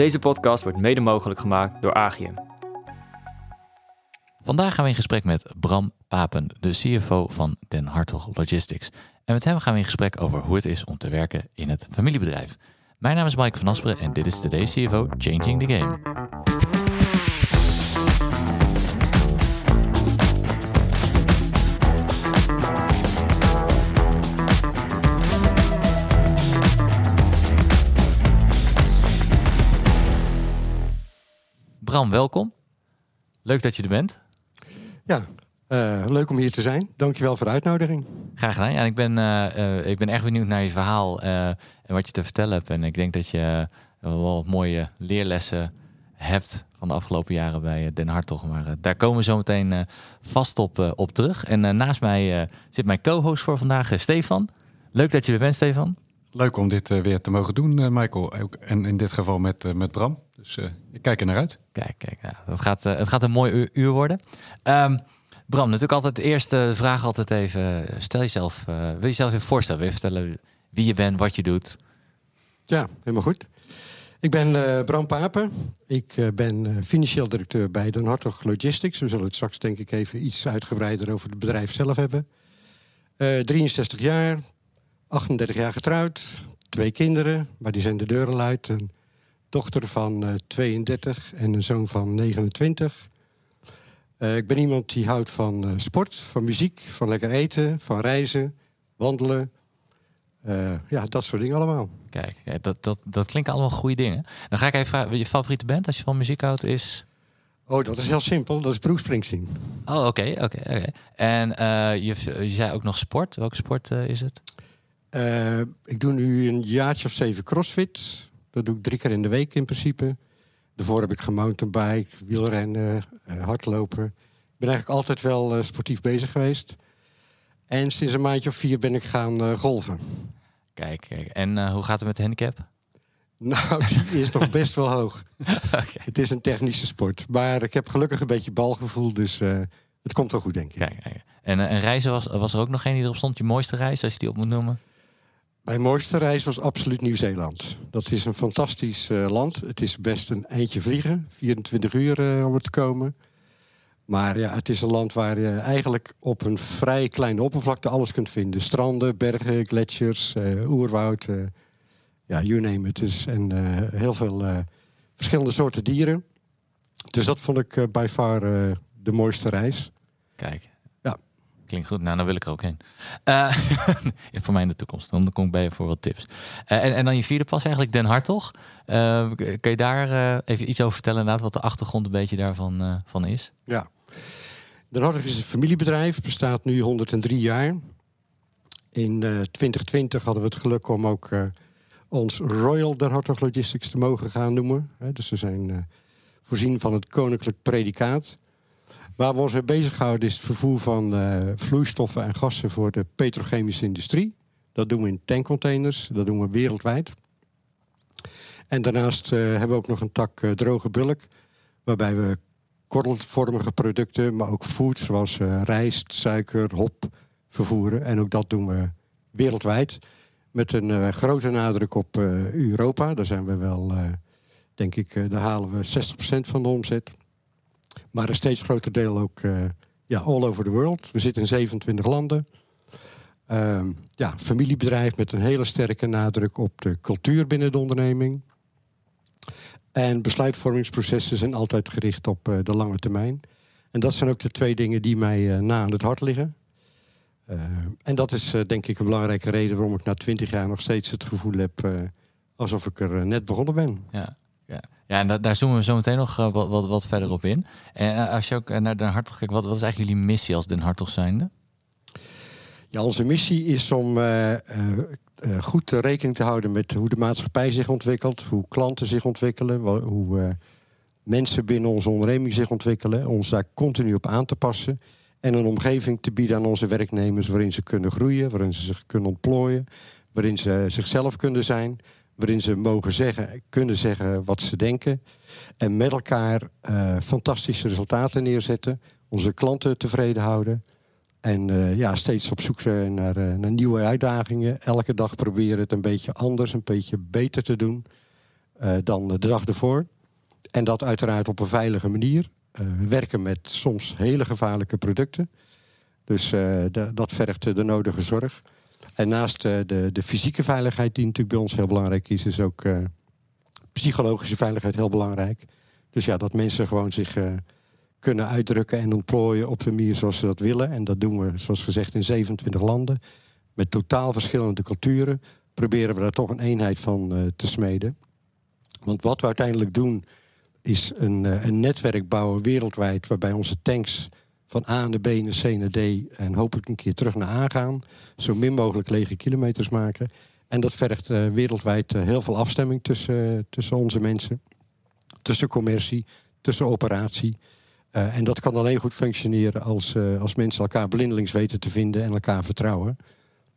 Deze podcast wordt mede mogelijk gemaakt door Agium. Vandaag gaan we in gesprek met Bram Papen, de CFO van Den Hartog Logistics. En met hem gaan we in gesprek over hoe het is om te werken in het familiebedrijf. Mijn naam is Mike van Asperen en dit is Today's CFO Changing the Game. Bram, welkom. Leuk dat je er bent. Ja, uh, leuk om hier te zijn. Dankjewel voor de uitnodiging. Graag gedaan. Ja, ik, ben, uh, uh, ik ben erg benieuwd naar je verhaal en wat je te vertellen hebt. En ik denk dat je wel mooie leerlessen hebt van de afgelopen jaren bij Den Hartog. Maar daar komen we zo meteen vast op, op terug. En naast mij zit mijn co-host voor vandaag, Stefan. Leuk dat je er bent, Stefan. Leuk om dit weer te mogen doen, Michael. En in dit geval met, met Bram. Dus uh, ik kijk er naar uit. Kijk, kijk ja, dat gaat, uh, het gaat een mooi uur worden. Um, Bram, natuurlijk altijd de eerste vraag altijd even. Stel jezelf, uh, wil je jezelf even voorstellen? Wil je vertellen wie je bent, wat je doet? Ja, helemaal goed. Ik ben Bram Papen. Ik ben financieel directeur bij Den Hartog Logistics. We zullen het straks denk ik even iets uitgebreider over het bedrijf zelf hebben. 63 jaar, 38 jaar getrouwd, twee kinderen, maar die zijn de deuren uit. En dochter van uh, 32 en een zoon van 29. Uh, ik ben iemand die houdt van uh, sport, van muziek, van lekker eten, van reizen, wandelen. Uh, ja, dat soort dingen allemaal. Kijk, dat, dat, dat klinken allemaal goede dingen. Dan ga ik even vragen, je favoriete band als je van muziek houdt is... Oh, dat is heel simpel. Dat is Bruce Springsteen. Oh, oké, oké, oké. En je, je zei ook nog sport. Welke sport is het? ik doe nu een jaartje of zeven crossfit. Dat doe ik drie keer in de week in principe. Daarvoor heb ik gemountainbike, wielrennen, uh, hardlopen. Ik ben eigenlijk altijd wel uh, sportief bezig geweest. En sinds een maandje of vier ben ik gaan uh, golven. Kijk, kijk. en hoe gaat het met de handicap? Nou, die is nog best wel hoog. okay. Het is een technische sport. Maar ik heb gelukkig een beetje balgevoel, dus het komt wel goed, denk ik. Kijk. En, en reizen was, was er ook nog geen die erop stond? Je mooiste reis, als je die op moet noemen? Mijn mooiste reis was absoluut Nieuw-Zeeland. Dat is een fantastisch uh, land. Het is best een eindje vliegen, 24 uur uh, om er te komen. Maar ja, het is een land waar je eigenlijk op een vrij kleine oppervlakte alles kunt vinden. Stranden, bergen, gletsjers, uh, oerwoud. ja, you name it. Dus, en heel veel verschillende soorten dieren. Dus dat vond ik bij far de mooiste reis. Kijk, Klinkt goed. Nou, dan wil ik er ook heen. Uh, voor mij in de toekomst. Dan kom ik bij je voor wat tips. Uh, en, en, dan je vierde pas eigenlijk Den Hartog. Uh, kun je daar even iets over vertellen inderdaad, wat de achtergrond een beetje daarvan van is? Ja. Den Hartog is een familiebedrijf. Bestaat nu 103 jaar. In 2020 hadden we het geluk om ook ons Royal Den Hartog Logistics te mogen gaan noemen. dus we zijn voorzien van het koninklijk predicaat. Waar we ons mee bezighouden is het vervoer van uh, vloeistoffen en gassen voor de petrochemische industrie. Dat doen we in tankcontainers, dat doen we wereldwijd. En daarnaast uh, hebben we ook nog een tak uh, droge bulk, waarbij we korrelvormige producten, maar ook food zoals rijst, suiker, hop vervoeren. En ook dat doen we wereldwijd. Met een grote nadruk op Europa. Daar zijn we wel, denk ik, daar halen we 60% van de omzet. Maar een steeds groter deel ook uh, ja, all over the world. We zitten in 27 landen. Uh, ja, familiebedrijf met een hele sterke nadruk op de cultuur binnen de onderneming. En besluitvormingsprocessen zijn altijd gericht op uh, de lange termijn. En dat zijn ook de twee dingen die mij uh, na aan het hart liggen. en dat is denk ik een belangrijke reden waarom ik na 20 jaar nog steeds het gevoel heb alsof ik er net begonnen ben. Ja. Ja, en daar zoomen we zo meteen nog uh, wat, verder op in. En uh, als je ook naar Den Hartog kijkt, wat, wat is eigenlijk jullie missie als Den Hartog zijnde? Ja, onze missie is om goed rekening te houden met hoe de maatschappij zich ontwikkelt, hoe klanten zich ontwikkelen, hoe mensen binnen onze onderneming zich ontwikkelen, ons daar continu op aan te passen en een omgeving te bieden aan onze werknemers waarin ze kunnen groeien, waarin ze zich kunnen ontplooien, waarin ze zichzelf kunnen zijn waarin ze mogen zeggen, kunnen zeggen wat ze denken. En met elkaar uh, fantastische resultaten neerzetten. Onze klanten tevreden houden. En uh, ja, steeds op zoek zijn naar, uh, naar, nieuwe uitdagingen. Elke dag proberen het een beetje anders, een beetje beter te doen. dan de dag ervoor. En dat uiteraard op een veilige manier. we werken met soms hele gevaarlijke producten. Dus dat vergt de nodige zorg. En naast de, de fysieke veiligheid, die natuurlijk bij ons heel belangrijk is, is ook psychologische veiligheid heel belangrijk. Dus ja, dat mensen gewoon zich kunnen uitdrukken en ontplooien op de manier zoals ze dat willen. En dat doen we, zoals gezegd, in 27 landen. Met totaal verschillende culturen. Proberen we daar toch een eenheid van te smeden. Want wat we uiteindelijk doen, is een, een netwerk bouwen wereldwijd. waarbij onze tanks van A naar B naar C naar D. en hopelijk een keer terug naar A gaan. Zo min mogelijk lege kilometers maken. En dat vergt uh, wereldwijd heel veel afstemming tussen, tussen onze mensen. Tussen commercie, tussen operatie. En dat kan alleen goed functioneren als, als mensen elkaar blindelings weten te vinden en elkaar vertrouwen.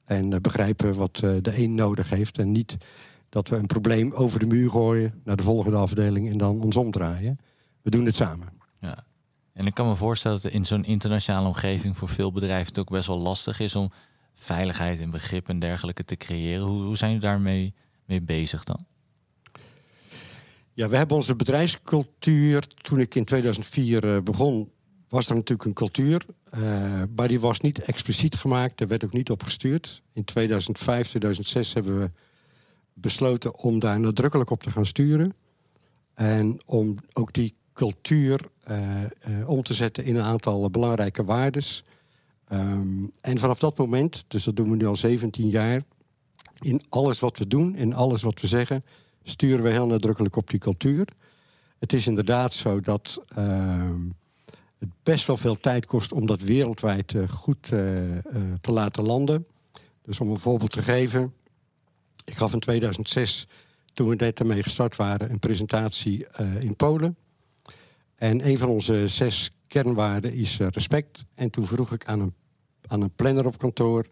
En begrijpen wat de een nodig heeft. En niet dat we een probleem over de muur gooien naar de volgende afdeling en dan ons omdraaien. We doen het samen. En ik kan me voorstellen dat in zo'n internationale omgeving voor veel bedrijven het ook best wel lastig is om veiligheid en begrip en dergelijke te creëren. Hoe, hoe zijn jullie daarmee mee bezig dan? Ja, we hebben onze bedrijfscultuur. Toen ik in 2004 uh, eh, begon, was er natuurlijk een cultuur. Uh, maar die was niet expliciet gemaakt. Er werd ook niet op gestuurd. In 2005, 2006 hebben we besloten om daar nadrukkelijk op te gaan sturen. En om ook die cultuur uh, om te zetten in een aantal belangrijke waardes. Um, en vanaf dat moment, dus dat doen we nu al 17 jaar, in alles wat we doen, in alles wat we zeggen, sturen we heel nadrukkelijk op die cultuur. Het is inderdaad zo dat uh, het best wel veel tijd kost om dat wereldwijd uh, goed te laten landen. Dus om een voorbeeld te geven. Ik gaf in 2006, toen we net ermee gestart waren, een presentatie in Polen. En een van onze zes kernwaarden is respect. En toen vroeg ik aan een, aan een planner op kantoor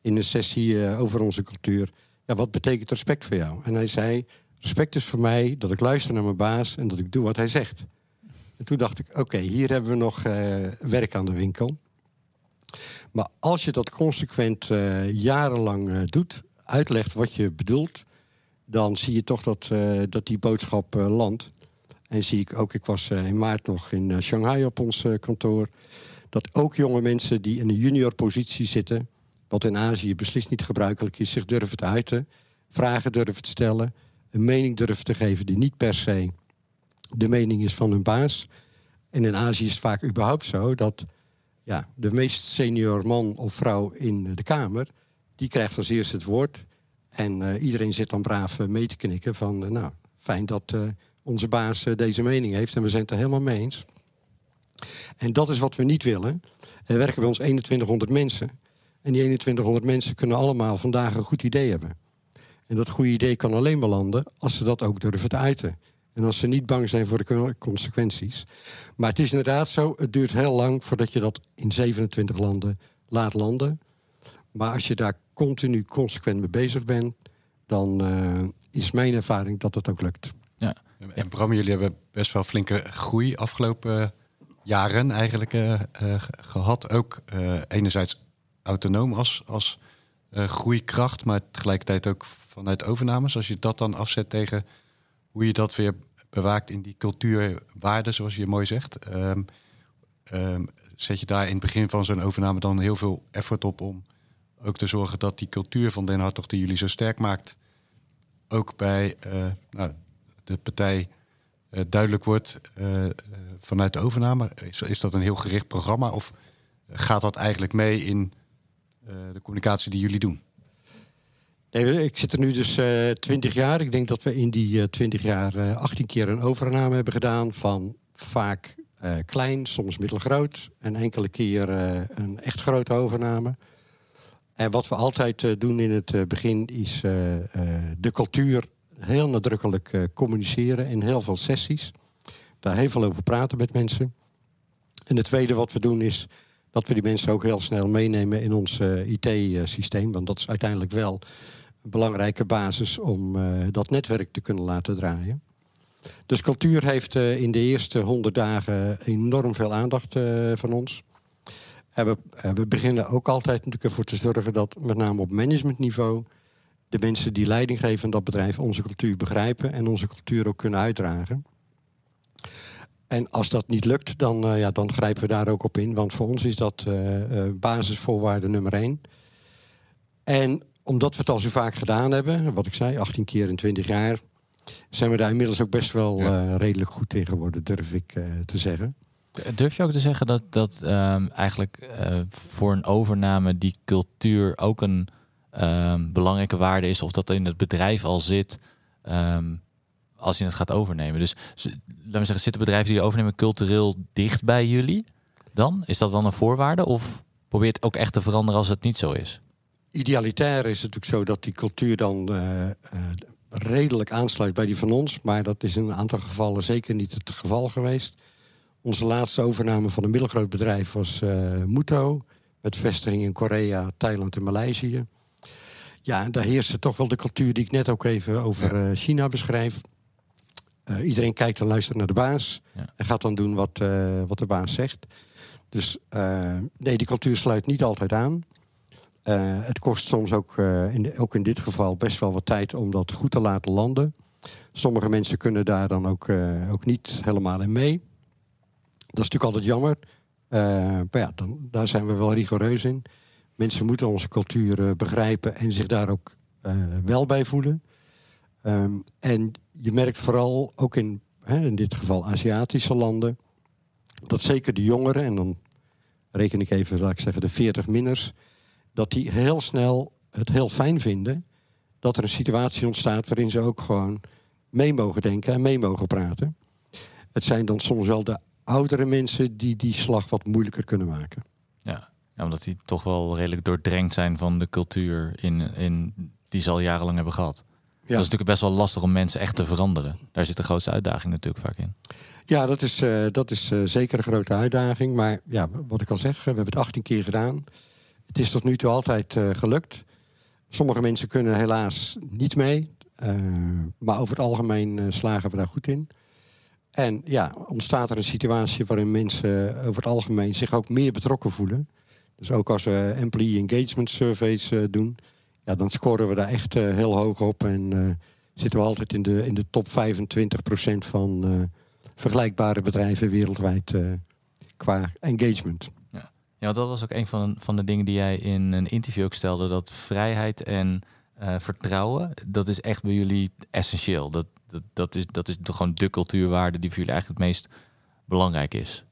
in een sessie over onze cultuur ja, wat betekent respect voor jou? En hij zei, respect is voor mij dat ik luister naar mijn baas en dat ik doe wat hij zegt. En toen dacht ik, oké, hier hebben we nog uh, werk aan de winkel. Maar als je dat consequent jarenlang doet, uitlegt wat je bedoelt, dan zie je toch dat, dat die boodschap landt. En zie ik ook, ik was in maart nog in Shanghai op ons kantoor, dat ook jonge mensen die in een junior positie zitten, wat in Azië beslist niet gebruikelijk is, zich durven te uiten, vragen durven te stellen, een mening durven te geven die niet per se de mening is van hun baas. En in Azië is het vaak überhaupt zo dat ja, de meest senior man of vrouw in de Kamer, die krijgt als eerste het woord. En iedereen zit dan braaf mee te knikken van, nou, fijn dat onze baas deze mening heeft en we zijn het er helemaal mee eens. En dat is wat we niet willen. Er werken bij ons 2100 mensen. En die 2100 mensen kunnen allemaal vandaag een goed idee hebben. En dat goede idee kan alleen belanden als ze dat ook durven te uiten. En als ze niet bang zijn voor de consequenties. Maar het is inderdaad zo, het duurt heel lang voordat je dat in 27 landen laat landen. Maar als je daar continu consequent mee bezig bent, dan uh, is mijn ervaring dat het ook lukt. En Bram, jullie hebben best wel flinke groei afgelopen jaren eigenlijk uh, uh, gehad. Ook enerzijds autonoom als, als groeikracht, maar tegelijkertijd ook vanuit overnames. Als je dat dan afzet tegen hoe je dat weer bewaakt in die cultuurwaarden, zoals je mooi zegt. Um, um, zet je daar in het begin van zo'n overname dan heel veel effort op om ook te zorgen dat die cultuur van Den Hartog die jullie zo sterk maakt, ook bij nou, de partij uh, duidelijk wordt uh, vanuit de overname? Is, is dat een heel gericht programma of gaat dat eigenlijk mee in eh, de communicatie die jullie doen? Nee, ik zit er nu dus eh, 20 jaar. Ik denk dat we in die eh, 20 jaar 18 keer een overname hebben gedaan van vaak klein, soms middelgroot en enkele keer een echt grote overname. En wat we altijd doen in het begin is de cultuur heel nadrukkelijk communiceren in heel veel sessies. Daar heel veel over praten met mensen. En het tweede wat we doen is dat we die mensen ook heel snel meenemen in ons uh, IT-systeem. Want dat is uiteindelijk wel een belangrijke basis om uh, dat netwerk te kunnen laten draaien. Dus cultuur heeft in de eerste honderd dagen enorm veel aandacht van ons. En we, we, beginnen ook altijd natuurlijk ervoor te zorgen dat met name op managementniveau de mensen die leiding geven aan dat bedrijf onze cultuur begrijpen en onze cultuur ook kunnen uitdragen. En als dat niet lukt, dan, eh, ja, dan grijpen we daar ook op in. Want voor ons is dat eh, eh, basisvoorwaarde nummer één. En omdat we het al zo vaak gedaan hebben, wat ik zei, 18 keer in 20 jaar, zijn we daar inmiddels ook best wel Ja. redelijk goed in geworden, durf ik te zeggen. Durf je ook te zeggen dat, dat ehm, eigenlijk voor een overname die cultuur ook een ehm, belangrijke waarde is, of dat in het bedrijf al zit ehm, als je het gaat overnemen? Dus laten we zeggen, zitten bedrijven die je overnemen cultureel dicht bij jullie dan? Is dat dan een voorwaarde? Of probeer je het ook echt te veranderen als het niet zo is? Idealitair is het natuurlijk zo dat die cultuur dan eh, eh, redelijk aansluit bij die van ons. Maar dat is in een aantal gevallen zeker niet het geval geweest. Onze laatste overname van een middelgroot bedrijf was eh Muto. Met vestiging in Korea, Thailand en Maleisië. Ja, daar heerste toch wel de cultuur die ik net ook even over eh, China beschrijf. Eh, iedereen kijkt en luistert naar de baas. Ja. En gaat dan doen wat, eh, wat de baas zegt. Dus eh, nee, die cultuur sluit niet altijd aan. Het kost soms ook, in de- ook in dit geval best wel wat tijd om dat goed te laten landen. Sommige mensen kunnen daar dan ook, ook niet helemaal in mee. Dat is natuurlijk altijd jammer. Maar ja, dan, daar zijn we wel rigoureus in. Mensen moeten onze cultuur eh, begrijpen en zich daar ook eh, wel bij voelen. Ehm, en je merkt vooral ook in, hè, in dit geval Aziatische landen, dat zeker de jongeren, en dan reken ik even, laat ik zeggen, de 40-minners, dat die heel snel het heel fijn vinden dat er een situatie ontstaat waarin ze ook gewoon mee mogen denken en mee mogen praten. Het zijn dan soms wel de oudere mensen die die slag wat moeilijker kunnen maken. Ja, omdat die toch wel redelijk doordrenkt zijn van de cultuur in, in, die ze al jarenlang hebben gehad. Dat is natuurlijk best wel lastig om mensen echt te veranderen. Daar zit de grootste uitdaging natuurlijk vaak in. Ja, dat is, eh, dat is eh, zeker een grote uitdaging. Maar ja, wat ik al zeg, we hebben het 18 keer gedaan. Het is tot nu toe altijd eh, gelukt. Sommige mensen kunnen helaas niet mee. maar over het algemeen slagen we daar goed in. En ja, ontstaat er een situatie waarin mensen over het algemeen zich ook meer betrokken voelen. Dus ook als we employee engagement surveys eh, doen, ja, dan scoren we daar echt eh, heel hoog op. En eh, zitten we altijd in de, in de top 25% van vergelijkbare bedrijven wereldwijd qua engagement. Ja, want dat was ook een van, van de dingen die jij in een interview ook stelde. Dat vrijheid en vertrouwen, dat is echt bij jullie essentieel. Dat, dat, dat, is, dat is de, gewoon de cultuurwaarde die voor jullie eigenlijk het meest belangrijk is.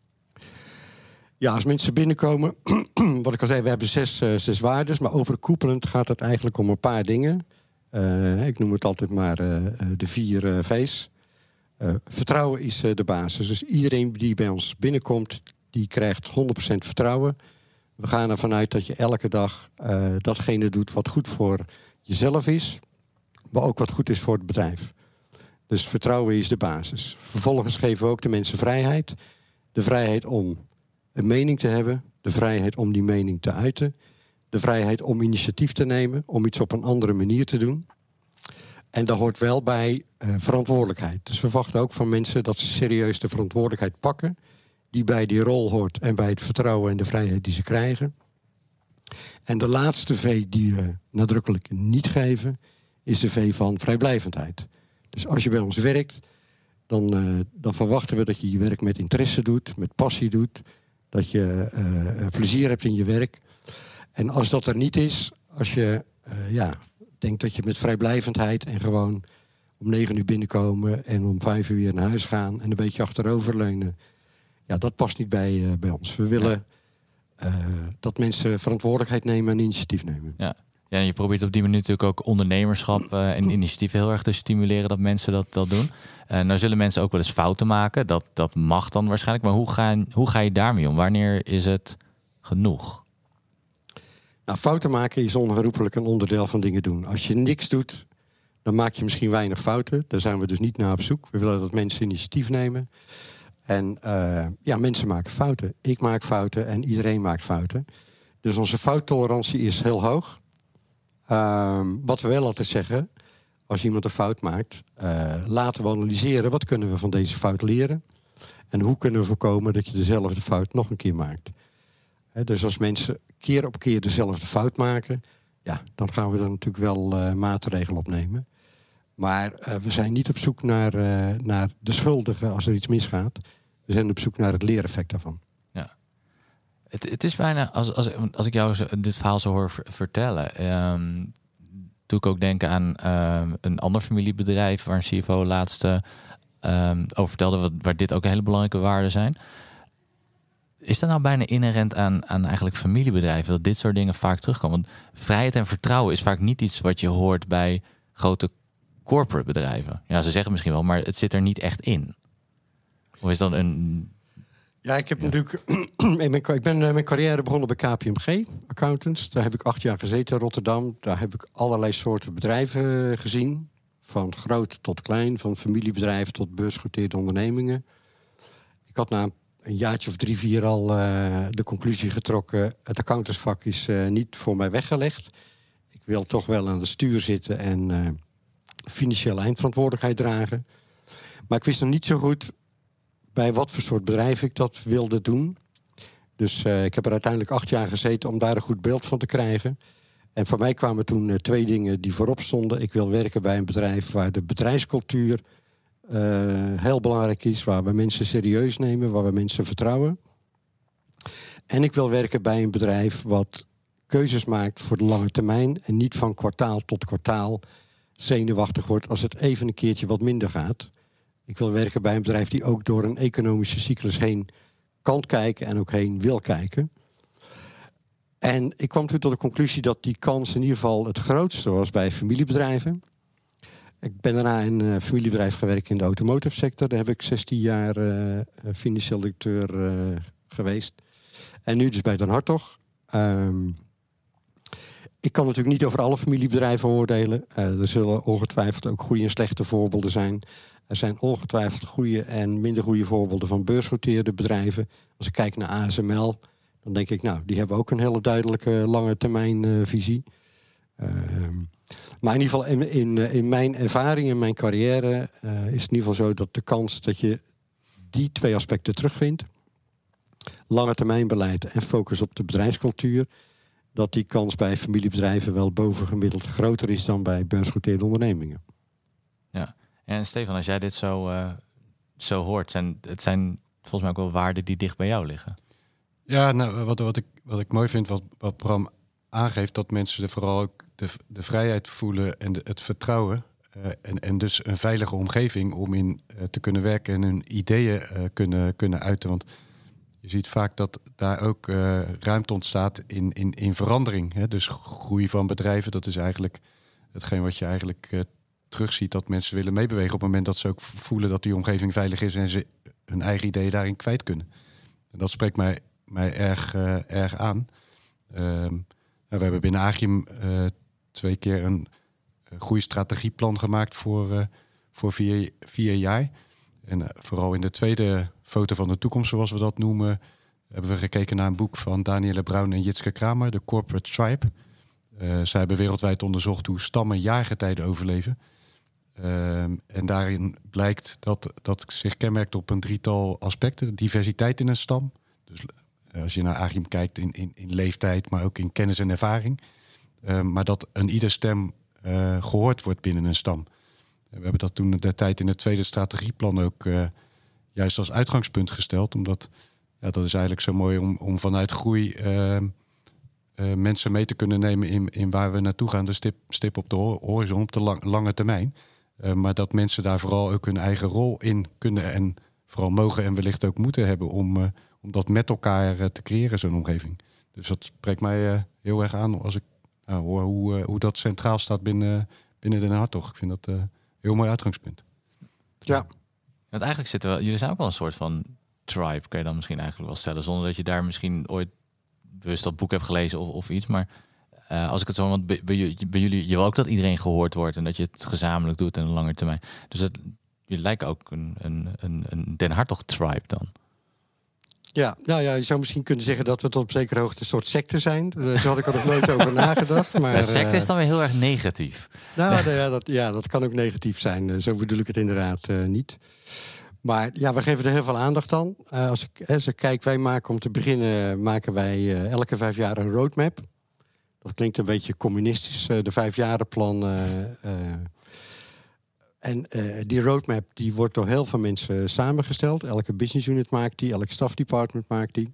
Ja, als mensen binnenkomen, wat ik al zei, we hebben zes, eh, zes waardes, maar overkoepelend gaat het eigenlijk om een paar dingen. Eh, ik noem het altijd maar eh, de vier V's. Vertrouwen is de basis. Dus iedereen die bij ons binnenkomt, die krijgt 100% vertrouwen. We gaan ervan uit dat je elke dag datgene doet wat goed voor jezelf is, maar ook wat goed is voor het bedrijf. Dus vertrouwen is de basis. Vervolgens geven we ook de mensen vrijheid. De vrijheid om een mening te hebben, de vrijheid om die mening te uiten, de vrijheid om initiatief te nemen, om iets op een andere manier te doen. En daar hoort wel bij eh, verantwoordelijkheid. Dus we verwachten ook van mensen dat ze serieus de verantwoordelijkheid pakken, die bij die rol hoort en bij het vertrouwen en de vrijheid die ze krijgen. En de laatste V die we nadrukkelijk niet geven, is de V van vrijblijvendheid. Dus als je bij ons werkt, dan, eh, dan verwachten we dat je je werk met interesse doet, met passie doet, dat je eh, eh, plezier hebt in je werk. En als dat er niet is, als je eh, ja, denkt dat je met vrijblijvendheid en gewoon om negen uur binnenkomen en om vijf uur weer naar huis gaan en een beetje achteroverleunen, ja, dat past niet bij, bij ons. We willen dat mensen verantwoordelijkheid nemen en initiatief nemen. Ja, en je probeert op die manier natuurlijk ook ondernemerschap eh, en initiatief heel erg te stimuleren dat mensen dat, dat doen. Eh nou zullen mensen ook wel eens fouten maken. Dat, dat mag dan waarschijnlijk. Maar hoe ga, hoe ga je daarmee om? Wanneer is het genoeg? Nou, fouten maken is onherroepelijk een onderdeel van dingen doen. Als je niks doet, dan maak je misschien weinig fouten. Daar zijn we dus niet naar op zoek. We willen dat mensen initiatief nemen. En eh, ja, mensen maken fouten. Ik maak fouten en iedereen maakt fouten. Dus onze fouttolerantie is heel hoog. Ehm, wat we wel altijd zeggen, als iemand een fout maakt, eh, laten we analyseren wat kunnen we van deze fout leren. En hoe kunnen we voorkomen dat je dezelfde fout nog een keer maakt. Dus als mensen keer op keer dezelfde fout maken, ja, dan gaan we er natuurlijk wel uh, maatregelen op nemen. Maar uh, we zijn niet op zoek naar, naar de schuldigen als er iets misgaat. We zijn op zoek naar het leereffect daarvan. Het, is bijna, als, als, als ik jou dit verhaal zo hoor vertellen, um, doe ik ook denken aan um, een ander familiebedrijf waar een CFO laatste um, over vertelde, wat, waar dit ook hele belangrijke waarden zijn. Is dat nou bijna inherent aan, aan eigenlijk familiebedrijven dat dit soort dingen vaak terugkomen? Want vrijheid en vertrouwen is vaak niet iets wat je hoort bij grote corporate bedrijven. Ja, ze zeggen misschien wel, maar het zit er niet echt in. Of is dat een. Ja, ik heb natuurlijk. ik ben mijn carrière begonnen bij KPMG, accountants. Daar heb ik acht jaar gezeten in Rotterdam. Daar heb ik allerlei soorten bedrijven gezien. Van groot tot klein, van familiebedrijven tot beursgenoteerde ondernemingen. Ik had na een een jaartje of drie, vier al uh, de conclusie getrokken... het accountantsvak is uh, niet voor mij weggelegd. Ik wil toch wel aan het stuur zitten en uh, financiële eindverantwoordelijkheid dragen. Maar ik wist nog niet zo goed bij wat voor soort bedrijf ik dat wilde doen. Dus ik heb er uiteindelijk acht jaar gezeten om daar een goed beeld van te krijgen. En voor mij kwamen toen twee dingen die voorop stonden. Ik wil werken bij een bedrijf waar de bedrijfscultuur uh, heel belangrijk is, waar we mensen serieus nemen, waar we mensen vertrouwen. En ik wil werken bij een bedrijf wat keuzes maakt voor de lange termijn en niet van kwartaal tot kwartaal zenuwachtig wordt als het even een keertje wat minder gaat. Ik wil werken bij een bedrijf die ook door een economische cyclus heen kan kijken en ook heen wil kijken. En ik kwam toen tot de conclusie dat die kans in ieder geval het grootste was bij familiebedrijven. Ik ben daarna in een familiebedrijf gewerkt in de automotive sector. Daar heb ik 16 jaar uh, financieel directeur uh, geweest. En nu dus bij Den Hartog. Um, ik kan natuurlijk niet over alle familiebedrijven oordelen. Er zullen ongetwijfeld ook goede en slechte voorbeelden zijn. Er zijn ongetwijfeld goede en minder goede voorbeelden van beursgenoteerde bedrijven. Als ik kijk naar ASML, dan denk ik, nou, die hebben ook een hele duidelijke lange termijn visie. Uh, maar in ieder geval in, in, eh, mijn ervaring, in mijn carrière, uh, is het in ieder geval zo dat de kans dat je die twee aspecten terugvindt, lange termijn beleid en focus op de bedrijfscultuur, dat die kans bij familiebedrijven wel bovengemiddeld groter is dan bij beursgenoteerde ondernemingen. Ja, en Stefan, als jij dit zo, uh, zo hoort, zijn, het zijn volgens mij ook wel waarden die dicht bij jou liggen. Ja, nou, wat, wat, ik, wat ik mooi vind, wat, wat Bram aangeeft, dat mensen er vooral ook de, de vrijheid voelen en de, het vertrouwen. Uh, en, en dus een veilige omgeving om in uh, te kunnen werken en hun ideeën kunnen, kunnen uiten. Want je ziet vaak dat daar ook ruimte ontstaat in, in, in verandering. Hè? Dus groei van bedrijven, dat is eigenlijk hetgeen wat je eigenlijk terugziet dat mensen willen meebewegen op het moment dat ze ook voelen dat die omgeving veilig is en ze hun eigen ideeën daarin kwijt kunnen. En dat spreekt mij, mij erg, erg aan. Ehm, we hebben binnen Agium twee keer een goede strategieplan gemaakt voor, uh, voor vier, vier jaar. En vooral in de tweede foto van de toekomst, zoals we dat noemen, hebben we gekeken naar een boek van Danielle Brown en Jitske Kramer, de Corporate Tribe. Uh, zij hebben wereldwijd onderzocht hoe stammen jaargetijden overleven. Ehm, en daarin blijkt dat dat zich kenmerkt op een drietal aspecten. Diversiteit in een stam. Dus als je naar Agim kijkt in, in, leeftijd, maar ook in kennis en ervaring. Uh, maar dat een ieder stem uh, gehoord wordt binnen een stam. We hebben dat toen de tijd in het tweede strategieplan ook uh, juist als uitgangspunt gesteld. Omdat ja, dat is eigenlijk zo mooi om, om vanuit groei ehm, mensen mee te kunnen nemen in, in waar we naartoe gaan. De stip, stip op de horizon op de lang, lange termijn. Maar dat mensen daar vooral ook hun eigen rol in kunnen en vooral mogen en wellicht ook moeten hebben om, om dat met elkaar te creëren, zo'n omgeving. Dus dat spreekt mij heel erg aan als ik nou, hoe, hoe, eh, hoe dat centraal staat binnen, binnen Den Haag toch. Ik vind dat een uh, heel mooi uitgangspunt. Ja. Want eigenlijk zitten we, jullie zijn ook wel een soort van tribe, kan je dan misschien eigenlijk wel stellen, zonder dat je daar misschien ooit bewust dat boek hebt gelezen of, of iets. Maar uh, als ik het zo, want bij, bij, jullie, je wil ook dat iedereen gehoord wordt en dat je het gezamenlijk doet in een lange termijn. Dus het, jullie lijken ook een, een, een, een Den Hartog tribe dan. Ja, nou ja, je zou misschien kunnen zeggen dat we tot op zekere hoogte een soort secte zijn. Daar had ik er nog nooit over nagedacht. Maar, ja, secte is dan weer heel erg negatief. Nou, nou, ja, dat, ja, dat kan ook negatief zijn. Eh, zo bedoel ik het inderdaad uh, niet. Maar ja, we geven er heel veel aandacht aan. Uh, als, ik, als ik kijk, wij maken om te beginnen, maken wij elke vijf jaar een roadmap. Dat klinkt een beetje communistisch, de vijfjarenplan. en die roadmap die wordt door heel veel mensen samengesteld. Elke business unit maakt die, elk staff department maakt die.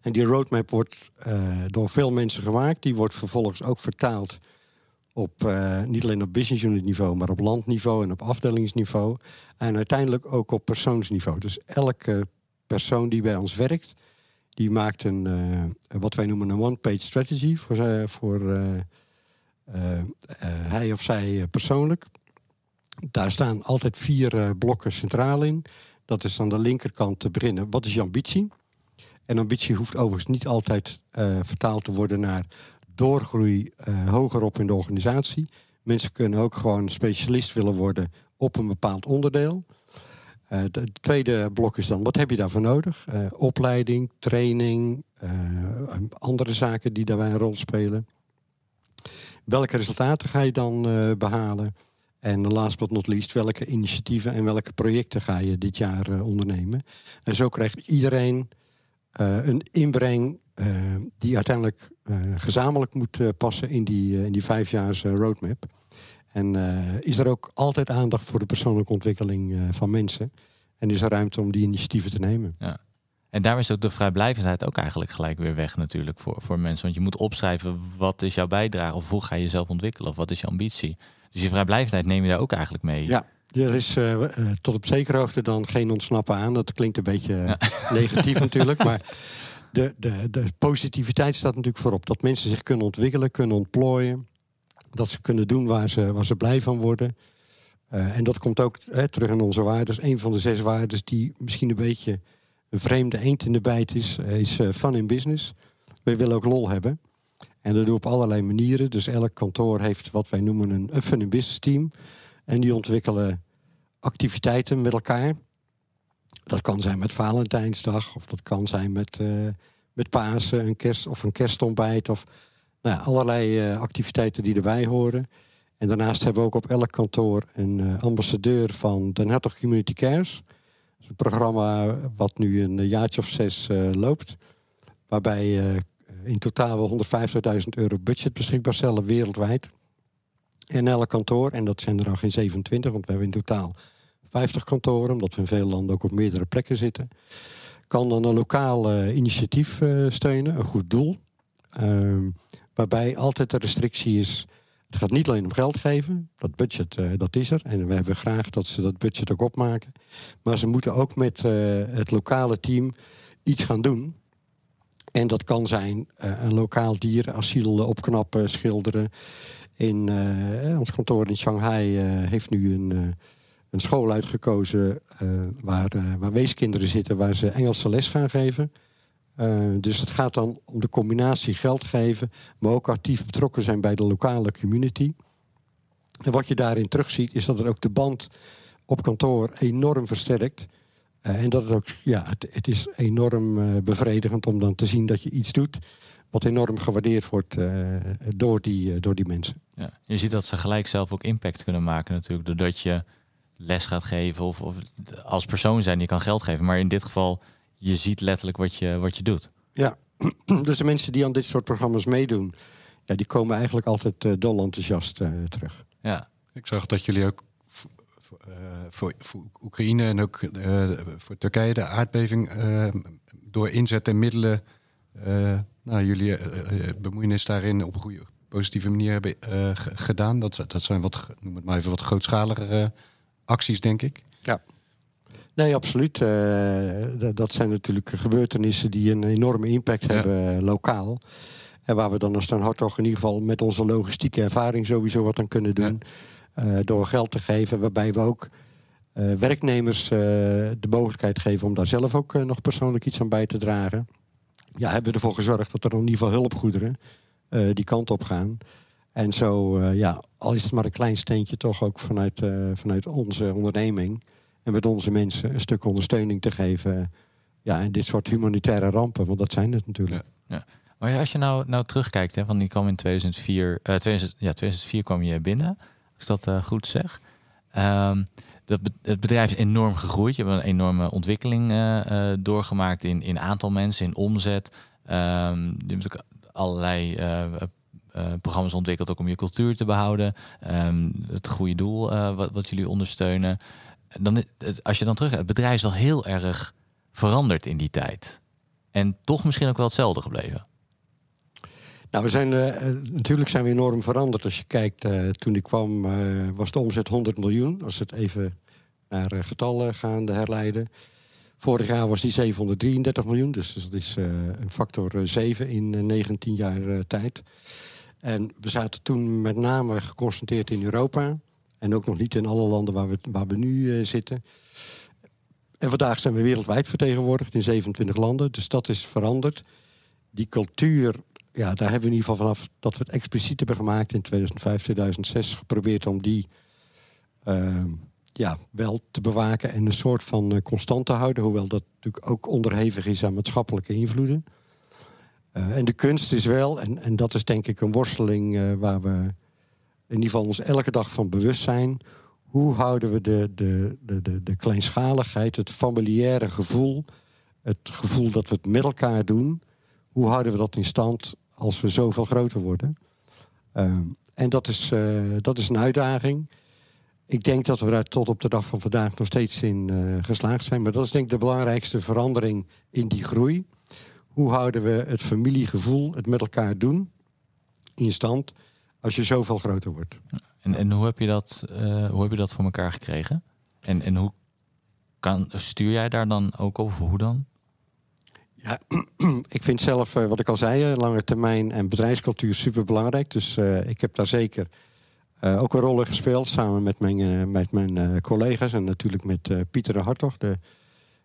En die roadmap wordt door veel mensen gemaakt. Die wordt vervolgens ook vertaald op, niet alleen op business unit niveau, maar op landniveau en op afdelingsniveau. En uiteindelijk ook op persoonsniveau. Dus elke persoon die bij ons werkt, die maakt een, uh, wat wij noemen een one-page strategy voor, voor hij of zij persoonlijk. Daar staan altijd vier blokken centraal in. Dat is aan de linkerkant te beginnen. Wat is je ambitie? En ambitie hoeft overigens niet altijd vertaald te worden naar doorgroei hoger op in de organisatie. Mensen kunnen ook gewoon specialist willen worden op een bepaald onderdeel. Het tweede blok is dan, wat heb je daarvoor nodig? Uh, opleiding, training, andere zaken die daarbij een rol spelen. Welke resultaten ga je dan behalen? En last but not least, welke initiatieven en welke projecten ga je dit jaar ondernemen? En zo krijgt iedereen een inbreng die uiteindelijk gezamenlijk moet passen in die, in die vijfjaars roadmap. En is er ook altijd aandacht voor de persoonlijke ontwikkeling van mensen. En is er ruimte om die initiatieven te nemen. Ja. En daarom is ook de vrijblijvendheid ook eigenlijk gelijk weer weg natuurlijk voor, voor mensen. Want je moet opschrijven wat is jouw bijdrage of hoe ga je jezelf ontwikkelen of wat is je ambitie. Dus die vrijblijvendheid neem je daar ook eigenlijk mee. Ja, er is uh, tot op zekere hoogte dan geen ontsnappen aan. Dat klinkt een beetje ja. negatief natuurlijk. Maar de, de, de positiviteit staat natuurlijk voorop. Dat mensen zich kunnen ontwikkelen, kunnen ontplooien. Dat ze kunnen doen waar ze, waar ze blij van worden. Uh, en dat komt ook hè, terug in onze waarden. Een van de zes waarden die misschien een beetje een vreemde eend in de bijt is, uh, is uh, fun in business. We willen ook lol hebben. En dat doen we op allerlei manieren. Dus elk kantoor heeft wat wij noemen een, een fun in business team. En die ontwikkelen activiteiten met elkaar. Dat kan zijn met Valentijnsdag of dat kan zijn met, uh, met Pasen, een kerst of een kerstontbijt of nou allerlei uh, activiteiten die erbij horen. En daarnaast hebben we ook op elk kantoor een uh, ambassadeur van Den Hertog Community Cares. Een programma wat nu een jaartje of zes loopt. Waarbij in totaal 150.000 euro budget beschikbaar stellen wereldwijd. En elk kantoor, en dat zijn er al geen 27, want we hebben in totaal 50 kantoren, omdat we in veel landen ook op meerdere plekken zitten. Kan dan een lokaal initiatief steunen, een goed doel. Uh, waarbij altijd de restrictie is, het gaat niet alleen om geld geven, dat budget uh, dat is er. En we hebben graag dat ze dat budget ook opmaken. Maar ze moeten ook met het lokale team iets gaan doen. En dat kan zijn een lokaal dierenasiel opknappen, schilderen. In, ons kantoor in Shanghai heeft nu een een school uitgekozen waar, waar weeskinderen zitten, waar ze Engelse les gaan geven. Uh, dus het gaat dan om de combinatie geld geven, maar ook actief betrokken zijn bij de lokale community. En wat je daarin terugziet, is dat het ook de band op kantoor enorm versterkt. en dat het ook, ja, het, het is enorm bevredigend om dan te zien dat je iets doet wat enorm gewaardeerd wordt door, die, door die mensen. Ja, je ziet dat ze gelijk zelf ook impact kunnen maken natuurlijk, doordat je les gaat geven of, of als persoon zijn, je kan geld geven. Maar in dit geval, je ziet letterlijk wat je, wat je doet. Ja, dus de mensen die aan dit soort programma's meedoen, ja, die komen eigenlijk altijd uh, dol enthousiast uh, terug. Ja. Ik zag dat jullie ook uh, voor, voor, Oekraïne en ook voor Turkije de aardbeving door inzet en middelen, nou, jullie bemoeienis daarin op een goede positieve manier hebben gedaan. Dat, dat zijn wat, noem het maar even, wat grootschaligere acties, denk ik. Ja. Nee, absoluut. Uh, dat zijn natuurlijk gebeurtenissen die een enorme impact hebben uh, lokaal. En waar we dan als Dan Hartog in ieder geval met onze logistieke ervaring sowieso wat aan kunnen doen. Ja. Uh, door geld te geven, waarbij we ook werknemers de mogelijkheid geven om daar zelf ook nog persoonlijk iets aan bij te dragen. Ja, hebben we ervoor gezorgd dat er in ieder geval hulpgoederen die kant op gaan. En zo, ja, al is het maar een klein steentje, toch ook vanuit, vanuit onze onderneming en met onze mensen een stuk ondersteuning te geven. Ja, in dit soort humanitaire rampen, want dat zijn het natuurlijk. Ja. Maar als je nou, nou terugkijkt, hè, want die kwam in 2004, uh, 2000, ja, 2004 kwam je binnen, als ik dat goed zeg. Um, dat, het bedrijf is enorm gegroeid. Je hebt een enorme ontwikkeling doorgemaakt in, in aantal mensen, in omzet. Um, je hebt allerlei eh, eh, programma's ontwikkeld ook om je cultuur te behouden. Ehm, het goede doel eh, wat, wat jullie ondersteunen. Dan, als je dan terug het bedrijf is wel heel erg veranderd in die tijd. En toch misschien ook wel hetzelfde gebleven. Nou, we zijn, eh, eh, natuurlijk zijn we enorm veranderd. Als je kijkt, eh, toen ik kwam was de omzet 100 miljoen. Als we het even naar getallen gaan herleiden. Vorig jaar was die 733 miljoen. Dus dat is een factor eh, 7 in eh, 19 jaar tijd. En we zaten toen met name geconcentreerd in Europa. En ook nog niet in alle landen waar we, waar we nu eh, zitten. En vandaag zijn we wereldwijd vertegenwoordigd in 27 landen. Dus dat is veranderd. Die cultuur ja, daar hebben we in ieder geval vanaf dat we het expliciet hebben gemaakt in 2005, 2006 geprobeerd om die eh, ja, wel te bewaken en een soort van eh, constant te houden, hoewel dat natuurlijk ook onderhevig is aan maatschappelijke invloeden. Eh, en de kunst is wel, en, en dat is denk ik een worsteling waar we in ieder geval ons elke dag van bewust zijn. Hoe houden we de, de, de, de, de kleinschaligheid, het familiaire gevoel, het gevoel dat we het met elkaar doen, hoe houden we dat in stand als we zoveel groter worden? Ehm, en dat is, eh, dat is een uitdaging. Ik denk dat we daar tot op de dag van vandaag nog steeds in eh, geslaagd zijn. Maar dat is denk ik de belangrijkste verandering in die groei. Hoe houden we het familiegevoel, het met elkaar doen, in stand als je zoveel groter wordt? En, en hoe, heb je dat, eh, hoe heb je dat voor elkaar gekregen? En, en hoe kan, stuur jij daar dan ook op? Of Hoe dan? Ja, ik vind zelf, eh, wat ik al zei, eh, lange termijn en bedrijfscultuur super belangrijk. Dus ik heb daar zeker ook een rol in gespeeld. Samen met mijn, met mijn collega's en natuurlijk met Pieter de Hartog, de,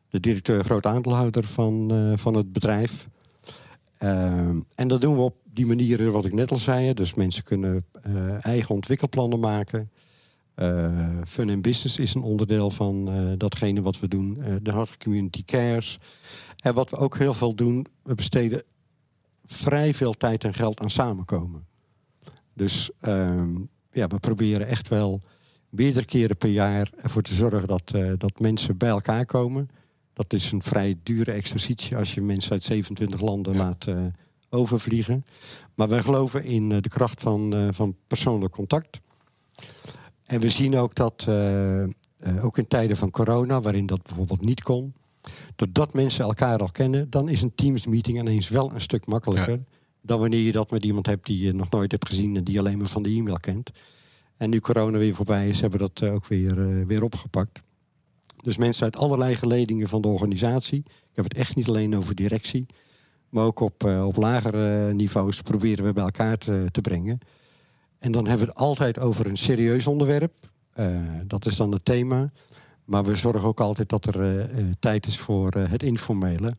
de directeur groot aandeelhouder van, van het bedrijf. Ehm, en dat doen we op die manieren wat ik net al zei. Dus mensen kunnen eh, eigen ontwikkelplannen maken. Eh, fun and business is een onderdeel van eh, datgene wat we doen. De Hartog Community Cares. En wat we ook heel veel doen, we besteden vrij veel tijd en geld aan samenkomen. Dus ehm, ja, we proberen echt wel meerdere keren per jaar ervoor te zorgen dat, dat mensen bij elkaar komen. Dat is een vrij dure exercitie als je mensen uit 27 landen Ja. laat overvliegen. Maar wij geloven in eh, de kracht van, eh, van persoonlijk contact. En we zien ook dat, eh, ook in tijden van corona, waarin dat bijvoorbeeld niet kon, doordat mensen elkaar al kennen, dan is een Teams meeting ineens wel een stuk makkelijker dan wanneer je dat met iemand hebt die je nog nooit hebt gezien en die alleen maar van de e-mail kent. En nu corona weer voorbij is, hebben we dat ook weer, weer opgepakt. Dus mensen uit allerlei geledingen van de organisatie. Ik heb het echt niet alleen over directie. Maar ook op, eh, op lagere niveaus proberen we bij elkaar te, brengen. En dan hebben we het altijd over een serieus onderwerp. Eh, dat is dan het thema. Maar we zorgen ook altijd dat er eh, tijd is voor het informele.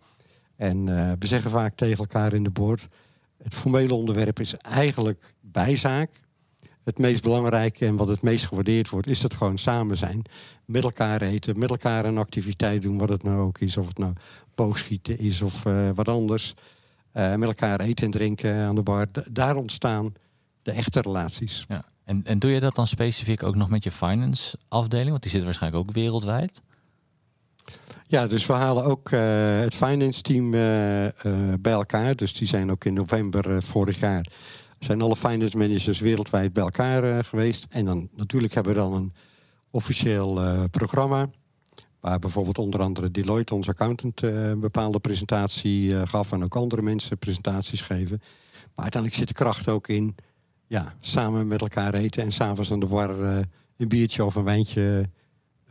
En we zeggen vaak tegen elkaar in de board... het formele onderwerp is eigenlijk bijzaak. Het meest belangrijke en wat het meest gewaardeerd wordt... is het gewoon samen zijn. Met elkaar eten, met elkaar een activiteit doen... wat het nou ook is, of het nou boogschieten is of eh, wat anders. Eh, met elkaar eten en drinken aan de bar. D- daar ontstaan de echte relaties. Ja. En, en doe je dat dan specifiek ook nog met je finance afdeling? Want die zit waarschijnlijk ook wereldwijd. Ja, dus we halen ook eh, het finance team bij elkaar. Dus die zijn ook in november vorig jaar... zijn alle finance managers wereldwijd bij elkaar geweest. En dan natuurlijk hebben we dan een officieel eh, programma... waar bijvoorbeeld onder andere Deloitte, onze accountant... eh, een bepaalde presentatie eh, gaf... en ook andere mensen presentaties geven. Maar uiteindelijk zit de kracht ook in... ja, samen met elkaar eten en s'avonds aan de eh, een biertje of een wijntje